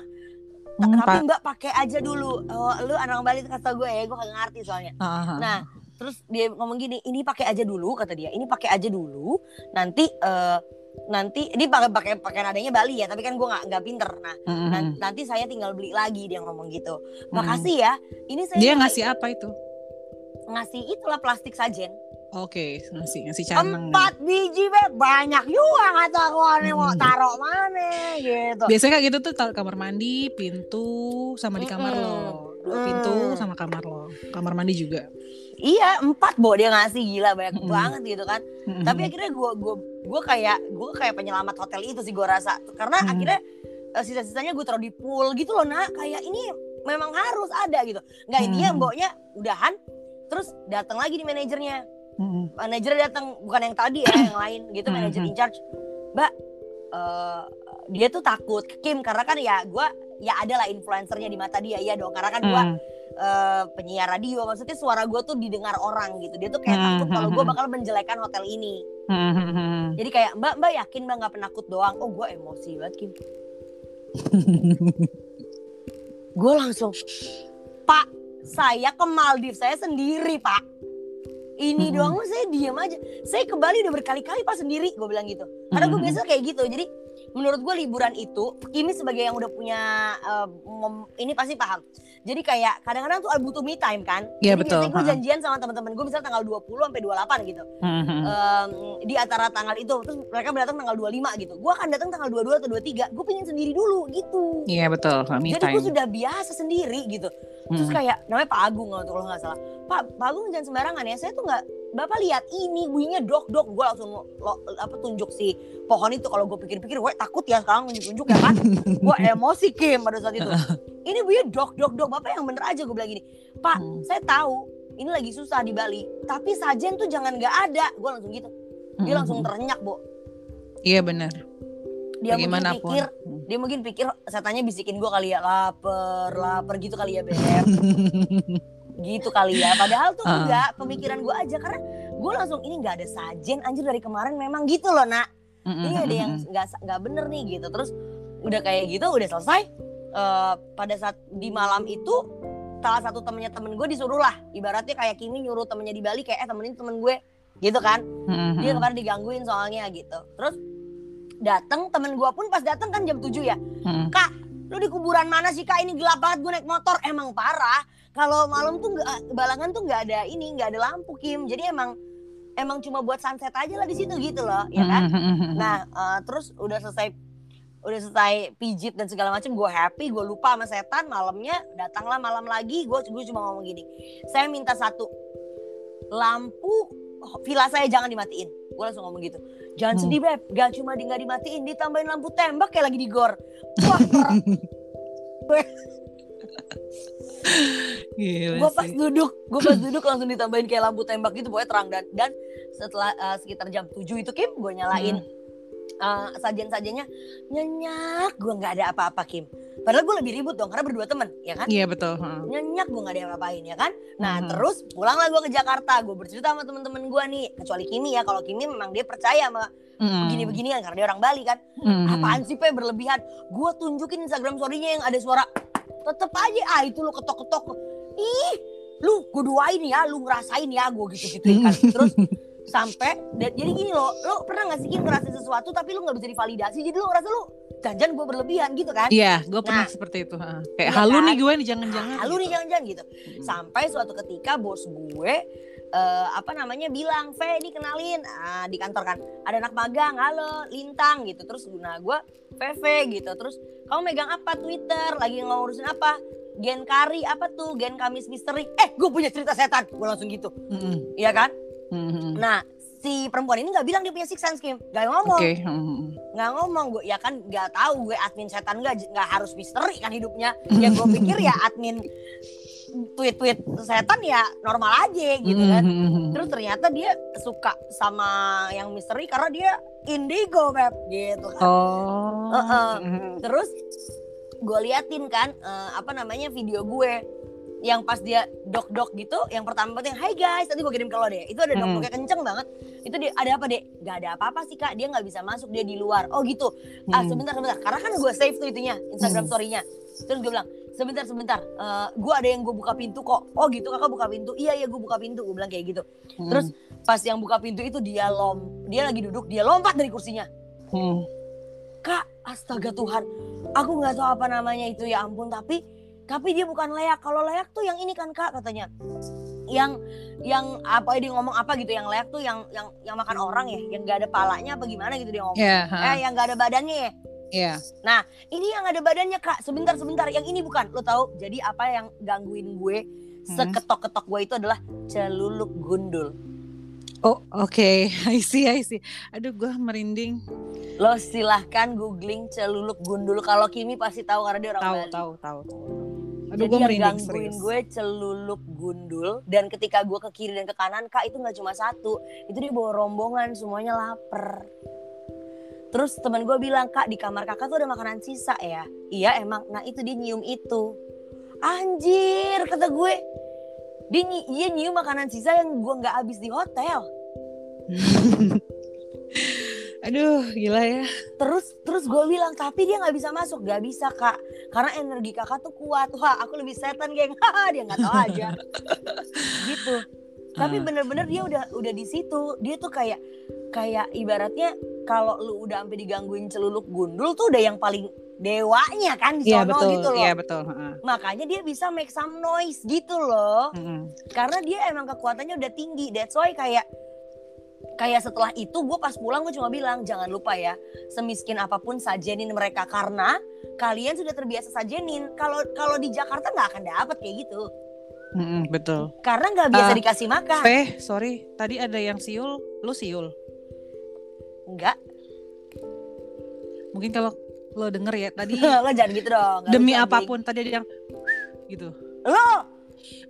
Speaker 1: Hmm,
Speaker 2: tapi mbak pakai aja dulu oh, lu anak Bali kata gue ya gue kagak ngerti soalnya
Speaker 1: ah.
Speaker 2: Nah, terus dia ngomong gini, ini pakai aja dulu kata dia. Ini pakai aja dulu. Nanti eh nanti ini pakai pakai pakai nadanya Bali ya, tapi kan gua nggak nggak pinter. Nah,
Speaker 1: Hmm,
Speaker 2: nan-
Speaker 1: hmm.
Speaker 2: nanti saya tinggal beli lagi dia ngomong gitu.
Speaker 1: Hmm.
Speaker 2: Makasih ya. Ini saya
Speaker 1: Dia ngasih apa itu?
Speaker 2: ngasih itulah plastik sajen.
Speaker 1: Oke, ngasih ngasih canang.
Speaker 2: Empat biji be banyak juga kata aku aneh mau
Speaker 1: Hmm.
Speaker 2: taruh mana gitu.
Speaker 1: Biasanya kayak gitu tuh taruh kamar mandi, pintu, sama di kamar
Speaker 2: Mm-mm.
Speaker 1: lo. Dua
Speaker 2: Mm.
Speaker 1: pintu sama kamar lo. Kamar mandi juga.
Speaker 2: Iya empat bo dia ngasih gila banyak
Speaker 1: Mm-mm.
Speaker 2: banget gitu kan.
Speaker 1: Hmm,
Speaker 2: tapi
Speaker 1: hmm.
Speaker 2: akhirnya gue gue gue kayak gue kayak penyelamat hotel itu sih gue rasa karena
Speaker 1: Hmm.
Speaker 2: akhirnya eh, sisa-sisanya gue taruh di pool gitu loh nak kayak ini memang harus ada gitu nggak intinya
Speaker 1: Hmm.
Speaker 2: mboknya udahan terus datang lagi di manajernya
Speaker 1: Hmm,
Speaker 2: manajer datang bukan yang tadi ya [COUGHS] yang lain gitu
Speaker 1: Hmm.
Speaker 2: manajer in charge. Mbak eh, dia tuh takut Kim karena kan ya gue ya ada lah influencernya di mata dia ya dong. Karena kan gue
Speaker 1: hmm.
Speaker 2: eh, penyiar radio maksudnya suara gue tuh didengar orang gitu. Dia tuh kayak takut kalau gue bakal menjelekan hotel ini. Jadi kayak mbak mbak yakin mbak nggak penakut doang? Oh gue emosi banget Kim. [LAUGHS] Gue langsung pak saya ke Maldives saya sendiri pak ini
Speaker 1: Mm-mm.
Speaker 2: doang saya diam aja. Saya ke Bali udah berkali-kali pak sendiri gue bilang gitu. Karena gue biasa kayak gitu. Jadi menurut gue liburan itu Kimi sebagai yang udah punya mem- ini pasti paham. Jadi kayak kadang-kadang tuh butuh me time kan?
Speaker 1: Iya,
Speaker 2: jadi
Speaker 1: betul,
Speaker 2: biasanya gue janjian sama teman-teman gue misalnya tanggal 20 sampai 28 gitu.
Speaker 1: Hmm, hmm.
Speaker 2: Em, di antara tanggal itu terus mereka datang tanggal 25 gitu. Gue akan datang tanggal 22 atau 23 gue pengen sendiri dulu gitu.
Speaker 1: Iya betul, me
Speaker 2: jadi gue sudah biasa sendiri gitu terus
Speaker 1: Hmm.
Speaker 2: kayak namanya Pak Agung kalau nggak salah. Pak Pak Agung jangan sembarangan ya saya tuh nggak Bapak lihat ini bunyinya dok dok gue langsung lo, apa tunjuk si pohon itu. Kalau gue pikir-pikir gue takut ya sekarang tunjuk-tunjuk ya kan? [LAUGHS] Gue emosi Kim pada saat itu. [LAUGHS] Ini bunyinya dok dok dok Bapak yang bener aja gue bilang gini Pak
Speaker 1: Hmm.
Speaker 2: saya tahu ini lagi susah di Bali tapi sajen tuh jangan nggak ada. Gue langsung gitu. Dia
Speaker 1: Hmm,
Speaker 2: langsung terenyak bu.
Speaker 1: Iya benar.
Speaker 2: Dia mungkin pikir
Speaker 1: Hmm.
Speaker 2: dia mungkin pikir setannya bisikin gue kali ya lapar lapar gitu kali ya beb. [LAUGHS] Gitu kali ya. Padahal tuh
Speaker 1: Ah.
Speaker 2: enggak pemikiran gue aja. Karena gue langsung ini nggak ada sajen anjir dari kemarin memang gitu loh nak.
Speaker 1: Hmm,
Speaker 2: ini
Speaker 1: hmm,
Speaker 2: ada yang
Speaker 1: hmm,
Speaker 2: nggak nggak bener nih gitu. Terus udah kayak gitu udah selesai. Eh, pada saat di malam itu salah satu temennya temen gue disuruh lah. Ibaratnya kayak Kimi nyuruh temennya di Bali kayak eh temenin temen gue gitu kan.
Speaker 1: Hmm,
Speaker 2: dia
Speaker 1: hmm.
Speaker 2: kemarin digangguin soalnya gitu. Terus datang temen gue pun pas datang kan jam 7 ya.
Speaker 1: Hmm.
Speaker 2: lu di kuburan mana sih kak? Ini gelap banget gue naik motor. Emang parah. Kalau malam tuh nggak balangan tuh nggak ada ini nggak ada lampu Kim. Jadi emang emang cuma buat sunset aja lah di situ gitu loh ya kan?
Speaker 1: Hmm,
Speaker 2: nah eh, terus udah selesai udah selesai pijit dan segala macam gue happy gue lupa sama setan. Malamnya datanglah malam lagi gue gue cuma ngomong gini. Saya minta satu lampu villa saya jangan dimatiin. Gue langsung ngomong gitu jangan
Speaker 1: Hmm.
Speaker 2: sedih beb. Gak cuma di nggak dimatiin ditambahin lampu tembak kayak lagi di gor. Wah gue pas duduk gue pas duduk langsung ditambahin kayak lampu tembak gitu pokoknya terang. Dan dan setelah eh, sekitar jam 7 itu Kim gue nyalain eh, sajen-sajennya nyenyak. Gue nggak ada apa-apa Kim padahal gue lebih ribut dong karena berdua temen ya kan
Speaker 1: Iya betul. hmm.
Speaker 2: nyenyak gue nggak ada yang ngapain ya kan nah
Speaker 1: Mhm.
Speaker 2: terus pulanglah gue ke Jakarta gue bercerita sama temen-temen gue nih kecuali Kimi ya kalau Kimi memang dia percaya sama
Speaker 1: Hmm.
Speaker 2: begini-beginian karena dia orang Bali kan
Speaker 1: Hmm.
Speaker 2: apaan sih pe berlebihan gue tunjukin Instagram story-nya yang ada suara tetep aja ah itu lu ketok-ketok ih lu gue doain ya lu ngerasain ya gue gitu-gituin kan terus sampai jadi gini loh lo pernah gak sih Kim ngerasain sesuatu tapi lu nggak bisa divalidasi jadi lu ngerasa lu jangan gue berlebihan gitu kan
Speaker 1: Iya, gue pernah
Speaker 2: Nah.
Speaker 1: seperti itu. ha. Kayak
Speaker 2: Iya
Speaker 1: halu
Speaker 2: kan?
Speaker 1: nih gue nih jangan-jangan.
Speaker 2: Ah, lu nih
Speaker 1: gitu.
Speaker 2: jangan-jangan gitu sampai suatu ketika bos gue eh, apa namanya bilang Ve ini kenalin ah, di kantor kan ada anak magang halo lintang gitu terus nah gue VV gitu terus kamu megang apa Twitter lagi ngurusin apa Gen Kari apa tuh Gen Kamis Misteri eh gue punya cerita setan gue langsung gitu
Speaker 1: Mm-mm.
Speaker 2: iya kan
Speaker 1: Mm-mm.
Speaker 2: nah si perempuan ini nggak bilang dia punya six sense Kim nggak ngomong
Speaker 1: Oke. Mm-mm.
Speaker 2: nggak ngomong gue ya kan nggak tahu gue admin setan nggak nggak harus misteri kan hidupnya ya gue pikir ya [LAUGHS] admin tweet-tweet setan ya normal aja gitu kan
Speaker 1: Mm-mm.
Speaker 2: terus ternyata dia suka sama yang misteri karena dia indigo beb gitu kan
Speaker 1: Oh.
Speaker 2: Terus gue liatin kan eh, apa namanya video gue yang pas dia dok dok gitu yang pertama penting Hai guys tadi gue kirim ke lo deh. Itu ada dok
Speaker 1: Hmm.
Speaker 2: kenceng banget. Itu dia ada apa deh Gak ada apa-apa sih kak. Dia nggak bisa masuk dia di luar. Oh gitu. Ah
Speaker 1: Hmm.
Speaker 2: sebentar sebentar. Karena kan gue save tuh itunya Instagram
Speaker 1: Hmm.
Speaker 2: story-nya. Terus gue bilang sebentar sebentar. Eh, gue ada yang gue buka pintu kok. Oh gitu kakak buka pintu? Iya iya gue buka pintu. Gue bilang kayak gitu.
Speaker 1: Mm.
Speaker 2: terus pas yang buka pintu itu dia lom dia lagi duduk dia lompat dari kursinya.
Speaker 1: Mm.
Speaker 2: kak astaga Tuhan. Aku nggak tahu apa namanya itu ya ampun. Tapi tapi dia bukan layak kalau layak tuh yang ini kan kak katanya yang yang apa dia ngomong apa gitu yang layak tuh yang yang yang makan orang ya yang nggak ada palanya apa gimana gitu dia ngomong
Speaker 1: Iya. ha.
Speaker 2: eh yang nggak ada badannya ya
Speaker 1: Iya.
Speaker 2: ini yang ada badannya kak sebentar sebentar yang ini bukan lo tahu jadi apa yang gangguin gue
Speaker 1: Hmm.
Speaker 2: seketok-ketok gue itu adalah celuluk gundul
Speaker 1: Oh, oke. [LAUGHS] I see, I see. Aduh, gue merinding.
Speaker 2: lo silahkan googling celuluk gundul kalau Kimi pasti tahu karena dia orang
Speaker 1: Tahu,
Speaker 2: Bali
Speaker 1: tahu, tahu, tahu. Aduh,
Speaker 2: Jadi
Speaker 1: gue
Speaker 2: yang gangguin
Speaker 1: serius.
Speaker 2: gue celuluk gundul dan ketika gue ke kiri dan ke kanan kak itu nggak cuma satu. Itu dia bawa rombongan semuanya lapar. Terus teman gue bilang kak di kamar kakak tuh ada makanan sisa ya? Iya emang. Nah itu dia nyium itu. Anjir kata gue. Dia, nyi- dia nyium makanan sisa yang gue nggak habis di hotel [LAUGHS]
Speaker 1: Aduh, gila ya.
Speaker 2: terus terus gue bilang tapi dia nggak bisa masuk nggak bisa kak karena energi kakak tuh kuat wah aku lebih setan geng [LAUGHS] dia nggak tahu aja [LAUGHS] gitu tapi
Speaker 1: Ah.
Speaker 2: bener-bener dia udah udah di situ dia tuh kayak kayak ibaratnya kalau lu udah sampai digangguin celuluk gundul tuh udah yang paling dewanya kan di
Speaker 1: Iya
Speaker 2: sono
Speaker 1: betul,
Speaker 2: gitu loh
Speaker 1: iya betul. ha.
Speaker 2: makanya dia bisa make some noise gitu loh
Speaker 1: Mm-mm.
Speaker 2: karena dia emang kekuatannya udah tinggi that's why kayak kayak setelah itu gue pas pulang gue cuma bilang jangan lupa ya semiskin apa pun sajenin mereka karena kalian sudah terbiasa sajenin kalau kalau di Jakarta nggak akan dapet kayak gitu
Speaker 1: Mm-mm, betul.
Speaker 2: karena nggak biasa
Speaker 1: Ah,
Speaker 2: dikasih makan
Speaker 1: Teh, sorry. Tadi ada yang siul, lu siul.
Speaker 2: enggak
Speaker 1: Mungkin kalau lo denger ya tadi [LAUGHS]
Speaker 2: lo jangan gitu dong
Speaker 1: demi
Speaker 2: apa
Speaker 1: pun tadi ada yang gitu.
Speaker 2: lo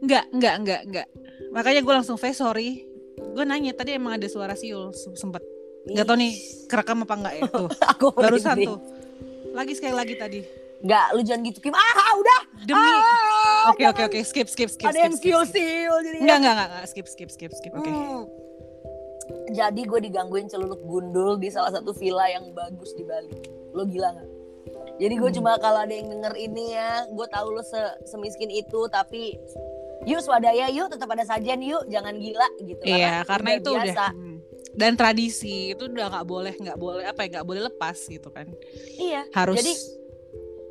Speaker 1: Enggak, enggak, enggak, enggak. Makanya gue langsung face sorry. Gue nanya tadi emang ada suara siul se- sempet. Nggak tahu nih kerekam apa enggak ya tuh. [LAUGHS]
Speaker 2: aku
Speaker 1: Barusan tuh. Lagi sekali lagi tadi.
Speaker 2: nggak lu jangan gitu Kim ah udah
Speaker 1: Demi
Speaker 2: ah,
Speaker 1: Oke oke oke skip skip skip
Speaker 2: ada
Speaker 1: skip,
Speaker 2: yang siul siul jadi
Speaker 1: Enggak enggak enggak enggak. skip skip skip skip. Oke.
Speaker 2: Hmm. Jadi gue digangguin celuluk gundul di salah satu villa yang bagus di Bali. Lo gila nggak? Jadi gue
Speaker 1: Hmm.
Speaker 2: cuma kalau ada yang denger ini ya, gue tahu lo se semiskin itu, tapi yuk swadaya yuk, tetap ada sajian yuk, jangan gila gitu.
Speaker 1: Iya, karena itu udah
Speaker 2: biasa.
Speaker 1: hmm. dan tradisi itu udah nggak boleh nggak boleh apa ya nggak boleh lepas gitu kan.
Speaker 2: Iya.
Speaker 1: Harus
Speaker 2: Jadi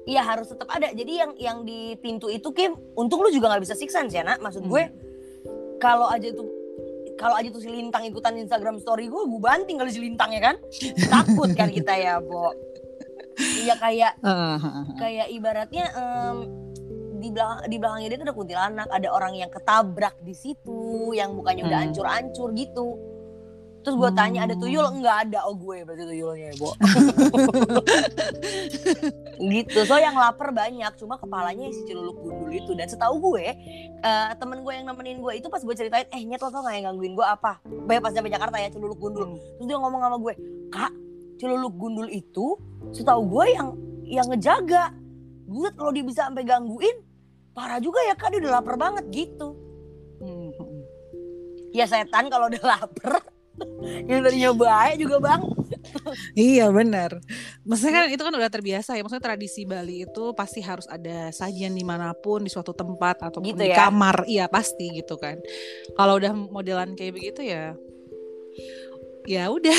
Speaker 2: iya harus tetap ada. Jadi yang yang di pintu itu Kim, untung lu juga nggak bisa siksan sih, nak. Maksud gue
Speaker 1: Hmm.
Speaker 2: kalau aja tuh kalau aja tuh si Lintang ikutan Instagram story gue, gue banting kali si Lintang ya kan. Takut kan kita ya, Bo. [LAUGHS] Iya kayak kayak ibaratnya em, di belakang di belakangnya dia ada kuntilanak, ada orang yang ketabrak di situ, yang mukanya udah
Speaker 1: Hmm.
Speaker 2: hancur-hancur gitu. Terus gue tanya ada tuyul enggak ada oh gue berarti tuyulnya ya, Bo. [LAUGHS] gitu. So yang lapar banyak, cuma kepalanya isi celuluk gundul itu dan setahu gue eh, temen gue yang nemenin gue itu pas gue ceritain eh nyet lo tau gak yang gangguin gue apa? Banyak pas sampai Jakarta ya celuluk gundul.
Speaker 1: Hmm.
Speaker 2: Terus dia ngomong sama gue, kak celuluk gundul itu setahu gue yang yang ngejaga. Gue kalau dia bisa sampai gangguin, parah juga ya kak dia udah lapar banget gitu.
Speaker 1: Hmm.
Speaker 2: Ya setan kalau udah lapar, [LAUGHS] yang tadinya baik juga bang.
Speaker 1: Iya benar. Maksudnya kan itu kan udah terbiasa ya. Maksudnya tradisi Bali itu pasti harus ada sajian di mana pun di suatu tempat atau
Speaker 2: Gitu
Speaker 1: di
Speaker 2: ya?
Speaker 1: kamar. Iya pasti gitu kan. Kalau udah modelan kayak begitu ya, ya udah.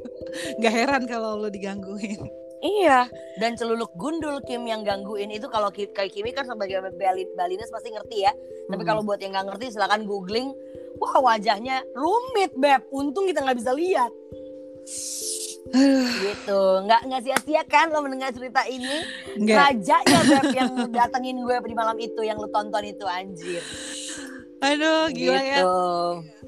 Speaker 1: [LAUGHS] Gak heran kalau lo digangguin.
Speaker 2: Iya, dan celuluk gundul Kim yang gangguin itu kalau kayak Kimi kan sebagai Bali Balinese pasti ngerti ya. Tapi
Speaker 1: Hmm.
Speaker 2: kalau buat yang nggak ngerti silakan googling. Wah wajahnya rumit beb. Untung kita nggak bisa lihat. gitu, nggak nggak sia-sia kan lo mendengar cerita ini.
Speaker 1: Enggak.
Speaker 2: Rajanya beb yang datengin gue di malam itu yang lu tonton itu anjir.
Speaker 1: Aduh, gila ya.
Speaker 2: gitu.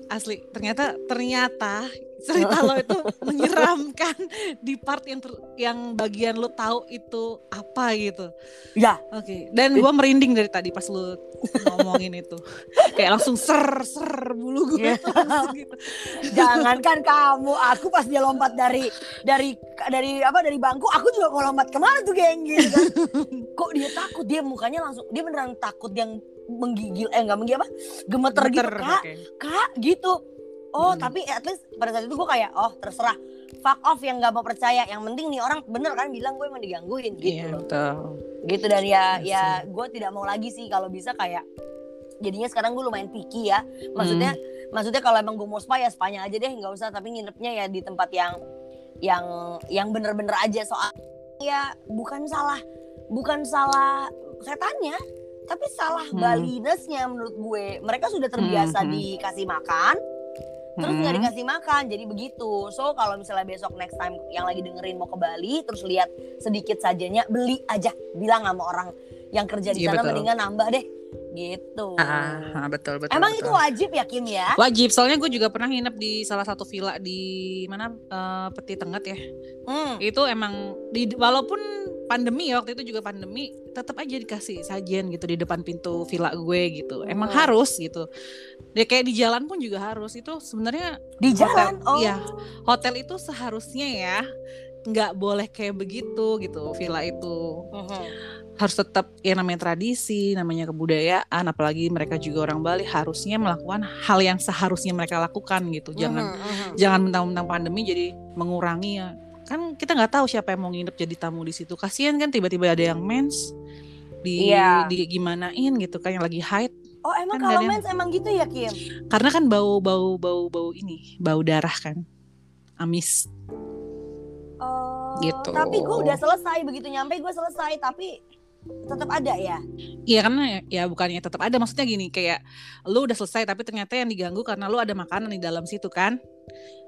Speaker 1: Asli, ternyata ternyata cerita lo itu [LAUGHS] menyeramkan di part yang ter- yang bagian lo tahu itu apa gitu.
Speaker 2: Ya,
Speaker 1: Oke, dan gua merinding dari tadi pas lu ngomongin itu. [LAUGHS] Kayak langsung ser ser bulu gue [LAUGHS] langsung gitu.
Speaker 2: jangankan kamu, aku pas dia lompat dari dari dari apa dari bangku, aku juga mau lompat ke mana tuh geng gitu kan. Kok dia takut? Dia mukanya langsung dia beneran takut yang menggigil eh enggak menggigil apa? Gemeter, gitu,
Speaker 1: Gemeter,
Speaker 2: Kak.
Speaker 1: oke.
Speaker 2: Kak gitu. Oh,
Speaker 1: Hmm.
Speaker 2: tapi at least pada saat itu gue kayak, oh terserah. Fuck off yang nggak mau percaya. Yang penting nih orang bener kan bilang gue emang digangguin gitu loh.
Speaker 1: betul.
Speaker 2: Gitu dan ya
Speaker 1: Iya
Speaker 2: ya gue tidak mau lagi sih kalau bisa kayak jadinya sekarang gue lumayan picky ya. Maksudnya
Speaker 1: Hmm.
Speaker 2: maksudnya kalau emang gue mau spa ya spanya aja deh nggak usah tapi nginepnya ya di tempat yang yang yang bener-bener aja soal ya bukan salah bukan salah setannya tapi salah
Speaker 1: Hmm.
Speaker 2: Balinesnya menurut gue mereka sudah terbiasa
Speaker 1: Hmm, hmm.
Speaker 2: dikasih makan terus nggak
Speaker 1: Hmm.
Speaker 2: dikasih makan jadi begitu so kalau misalnya besok next time yang lagi dengerin mau ke Bali terus lihat sedikit sajanya beli aja bilang sama orang yang kerja di
Speaker 1: Iya,
Speaker 2: sana
Speaker 1: betul.
Speaker 2: mendingan nambah deh gitu
Speaker 1: Ah, betul betul.
Speaker 2: emang
Speaker 1: betul.
Speaker 2: itu wajib ya Kim ya
Speaker 1: Wajib, soalnya gue juga pernah nginep di salah satu villa di mana eh, Peti Tenggat ya.
Speaker 2: Hmm.
Speaker 1: Itu emang di walaupun pandemi ya waktu itu juga pandemi, tetap aja dikasih sajian gitu di depan pintu villa gue gitu. Emang
Speaker 2: Hmm.
Speaker 1: harus gitu. Ya kayak di jalan pun juga harus. Itu sebenarnya
Speaker 2: Di
Speaker 1: Hotel,
Speaker 2: jalan? Oh.
Speaker 1: iya. hotel itu seharusnya ya nggak boleh kayak begitu gitu villa itu
Speaker 2: Mhm.
Speaker 1: harus tetap ya namanya tradisi namanya kebudayaan apalagi mereka juga orang Bali harusnya melakukan hal yang seharusnya mereka lakukan gitu jangan
Speaker 2: Mhm, mhm.
Speaker 1: jangan mentang-mentang pandemi jadi mengurangi ya kan kita nggak tahu siapa yang mau nginep jadi tamu di situ kasihan kan tiba-tiba ada yang mens di
Speaker 2: Iya.
Speaker 1: di gimanain gitu kan yang lagi haid
Speaker 2: Oh emang
Speaker 1: Kan
Speaker 2: kalau
Speaker 1: yang-
Speaker 2: mens emang gitu ya Kim?
Speaker 1: karena kan bau bau bau bau ini bau darah kan amis
Speaker 2: Oh,
Speaker 1: Gitu.
Speaker 2: Tapi gue udah selesai begitu nyampe gue selesai tapi tetap ada ya.
Speaker 1: Iya karena ya, ya bukannya tetap ada maksudnya gini kayak lu udah selesai tapi ternyata yang diganggu karena lu ada makanan di dalam situ kan.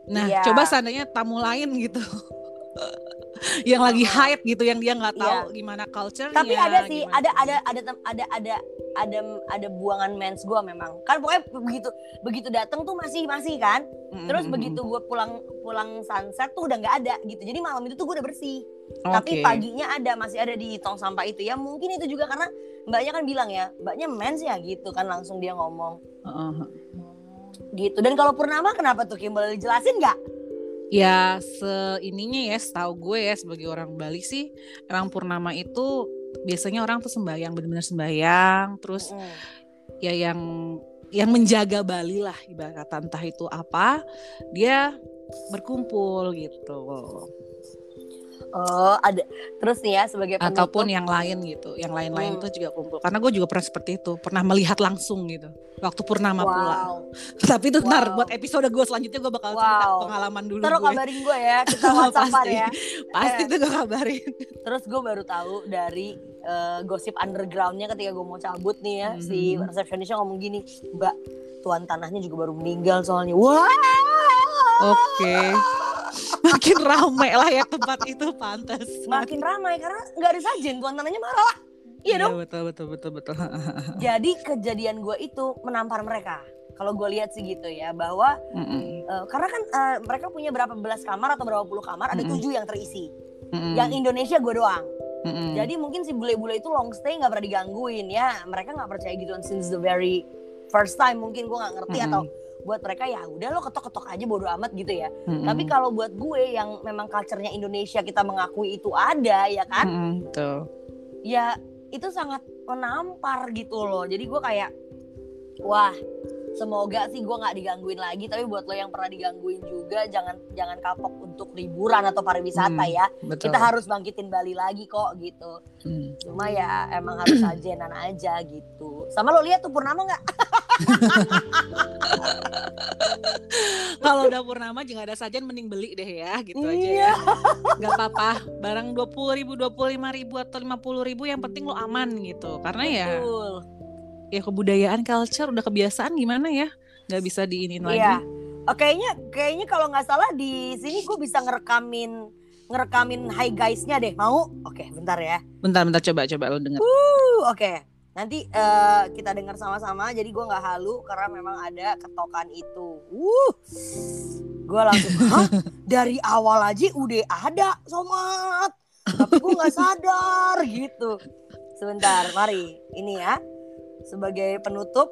Speaker 1: Nah
Speaker 2: Iya.
Speaker 1: coba seandainya tamu lain gitu [LAUGHS] [LAUGHS] yang lagi haid gitu yang dia nggak tahu
Speaker 2: Iya.
Speaker 1: gimana culture
Speaker 2: Tapi ada sih,
Speaker 1: gimana-
Speaker 2: ada ada ada tem- ada ada ada ada buangan mens gue memang. Kan pokoknya begitu begitu datang tuh masih masih kan.
Speaker 1: Mm,
Speaker 2: Terus
Speaker 1: mm,
Speaker 2: begitu gue pulang pulang sunset tuh udah nggak ada gitu. Jadi malam itu tuh gue udah bersih.
Speaker 1: mm.
Speaker 2: Tapi paginya ada masih ada di tong sampah itu ya. Mungkin itu juga karena mbaknya kan bilang ya, mbaknya mens ya gitu kan langsung dia ngomong
Speaker 1: Heeh.
Speaker 2: gitu. Dan kalau purnama kenapa tuh Kim boleh dijelasin nggak?
Speaker 1: Ya seininya ya setahu gue ya sebagai orang Bali sih emang purnama itu biasanya orang tuh sembahyang benar-benar sembahyang terus
Speaker 2: Mm.
Speaker 1: ya yang yang menjaga Bali lah ibarat kata entah itu apa dia berkumpul gitu
Speaker 2: Oh, ada. Terus nih ya sebagai penutup.
Speaker 1: ataupun yang lain gitu yang lain-lain
Speaker 2: Hmm.
Speaker 1: itu juga kumpul karena gue juga pernah seperti itu pernah melihat langsung gitu waktu purnama pula
Speaker 2: wow. [LAUGHS]
Speaker 1: tapi itu ntar
Speaker 2: Wow.
Speaker 1: buat episode gue selanjutnya gue bakal cerita
Speaker 2: Wow.
Speaker 1: pengalaman dulu
Speaker 2: Ntar
Speaker 1: gue
Speaker 2: kabarin gue ya, [LAUGHS] kita whatsappan
Speaker 1: Pasti.
Speaker 2: ya.
Speaker 1: pasti
Speaker 2: Eh.
Speaker 1: tuh gue kabarin [LAUGHS]
Speaker 2: Terus gue baru tahu dari eh, gosip undergroundnya ketika gue mau cabut nih ya, si
Speaker 1: Mhm.
Speaker 2: resepsionisnya ngomong gini, Mbak, tuan tanahnya juga baru meninggal soalnya. Wah.
Speaker 1: oke makin rame lah ya tempat itu pantas
Speaker 2: Makin ramai karena nggak ada sajen, tuan tanahnya marah lah. Iya dong.
Speaker 1: betul betul betul betul [LAUGHS]
Speaker 2: Jadi kejadian gue itu menampar mereka. Kalau gue lihat sih gitu ya, bahwa
Speaker 1: Mm-mm.
Speaker 2: eh, karena kan eh, mereka punya berapa belas kamar atau berapa puluh kamar, ada
Speaker 1: Mm-mm.
Speaker 2: tujuh yang terisi.
Speaker 1: Mm-mm.
Speaker 2: Yang Indonesia gue doang.
Speaker 1: Mm-mm.
Speaker 2: Jadi mungkin si bule-bule itu long stay nggak pernah digangguin ya. Mereka nggak percaya gituan since the very first time mungkin gue nggak ngerti
Speaker 1: Mm-mm.
Speaker 2: atau buat mereka ya udah lo ketok-ketok aja bodo amat gitu ya.
Speaker 1: Mm-mm.
Speaker 2: Tapi kalau buat gue yang memang culture-nya Indonesia kita mengakui itu ada ya kan,
Speaker 1: Mm-mm, betul
Speaker 2: ya itu sangat menampar gitu loh. Jadi gue kayak wah semoga sih gue nggak digangguin lagi. Tapi buat lo yang pernah digangguin juga jangan jangan kapok untuk liburan atau pariwisata
Speaker 1: Hmm,
Speaker 2: ya.
Speaker 1: betul
Speaker 2: Kita harus bangkitin Bali lagi kok gitu.
Speaker 1: Mm.
Speaker 2: Cuma ya emang harus ajenan aja gitu. Sama lo lihat tuh Purnama nggak? [LAUGHS]
Speaker 1: kalau bulan purnama jangan ada sajian mending beli deh ya gitu aja
Speaker 2: Iya.
Speaker 1: ya nggak apa-apa barang dua puluh ribu dua puluh lima ribu atau lima puluh ribu yang penting lo aman gitu karena ya
Speaker 2: Betul.
Speaker 1: ya kebudayaan culture udah kebiasaan gimana ya nggak bisa diinin lagi
Speaker 2: Iya. Oh, kayaknya kayaknya kalau nggak salah di sini gue bisa ngerekamin ngerekamin hi guys-nya deh. Mau? Oke, bentar ya.
Speaker 1: bentar bentar coba coba lo denger
Speaker 2: Uh, oke. Nanti eh, kita dengar sama-sama. Jadi gue nggak halu karena memang ada ketokan itu. Uh, gue langsung, [LAUGHS] hah? Dari awal aja udah ada somat. Tapi gue nggak sadar gitu. Sebentar, mari. Ini ya. Sebagai penutup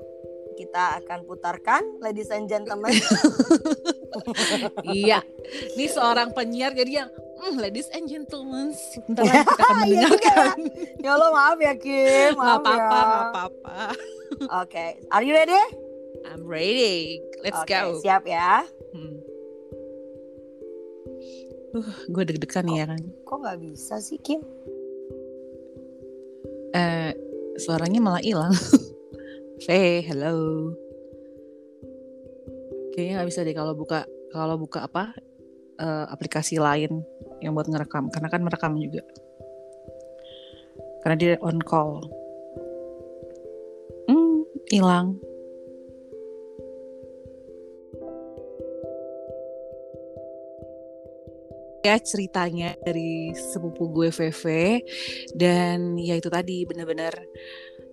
Speaker 2: kita akan putarkan, ladies and gentlemen. [LAUGHS]
Speaker 1: iya ini seorang penyiar jadi yang "Hmm, ladies and gentlemen bentar lagi kita akan [LAUGHS]
Speaker 2: Iya
Speaker 1: mendengarkan
Speaker 2: ya Allah maaf ya Kim,
Speaker 1: nggak
Speaker 2: maaf
Speaker 1: apa-apa
Speaker 2: ya.
Speaker 1: nggak apa-apa
Speaker 2: Oke, are you ready?
Speaker 1: I'm ready let's
Speaker 2: Oke,
Speaker 1: go
Speaker 2: siap ya.
Speaker 1: Hmm. Uh, gue deg-degan nih ya kan.
Speaker 2: Kok nggak bisa sih Kim?
Speaker 1: Eh, suaranya malah hilang. [LAUGHS] Hey, hello. Kayaknya nggak bisa deh kalau buka kalau buka apa eh, aplikasi lain yang buat ngerekam karena kan merekam juga. Karena dia on call. Hmm, hilang. Ya ceritanya dari sepupu gue VV dan ya itu tadi benar-benar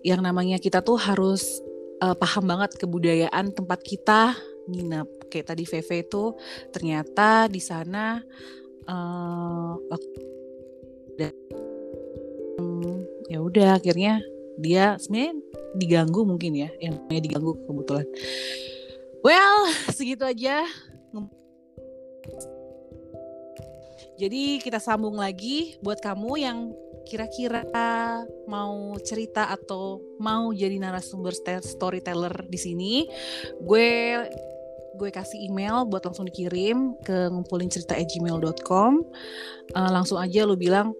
Speaker 1: yang namanya kita tuh harus eh, paham banget kebudayaan tempat kita nginep. Kayak tadi VV itu ternyata di sana dan hmm, ya udah akhirnya dia sebenarnya diganggu mungkin ya yang diganggu kebetulan. Well segitu aja Jadi kita sambung lagi buat kamu yang kira-kira mau cerita atau mau jadi narasumber st- storyteller di sini, gue gue kasih email buat langsung dikirim ke ngumpulincerita@gmail.com. Eh, langsung aja lu bilang,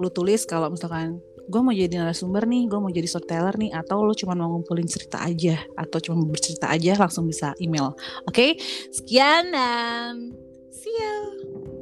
Speaker 1: lu tulis kalau misalkan gue mau jadi narasumber nih, gue mau jadi storyteller nih, atau lu cuma mau ngumpulin cerita aja, atau cuma mau bercerita aja, langsung bisa email. Oke, sekian dan see you.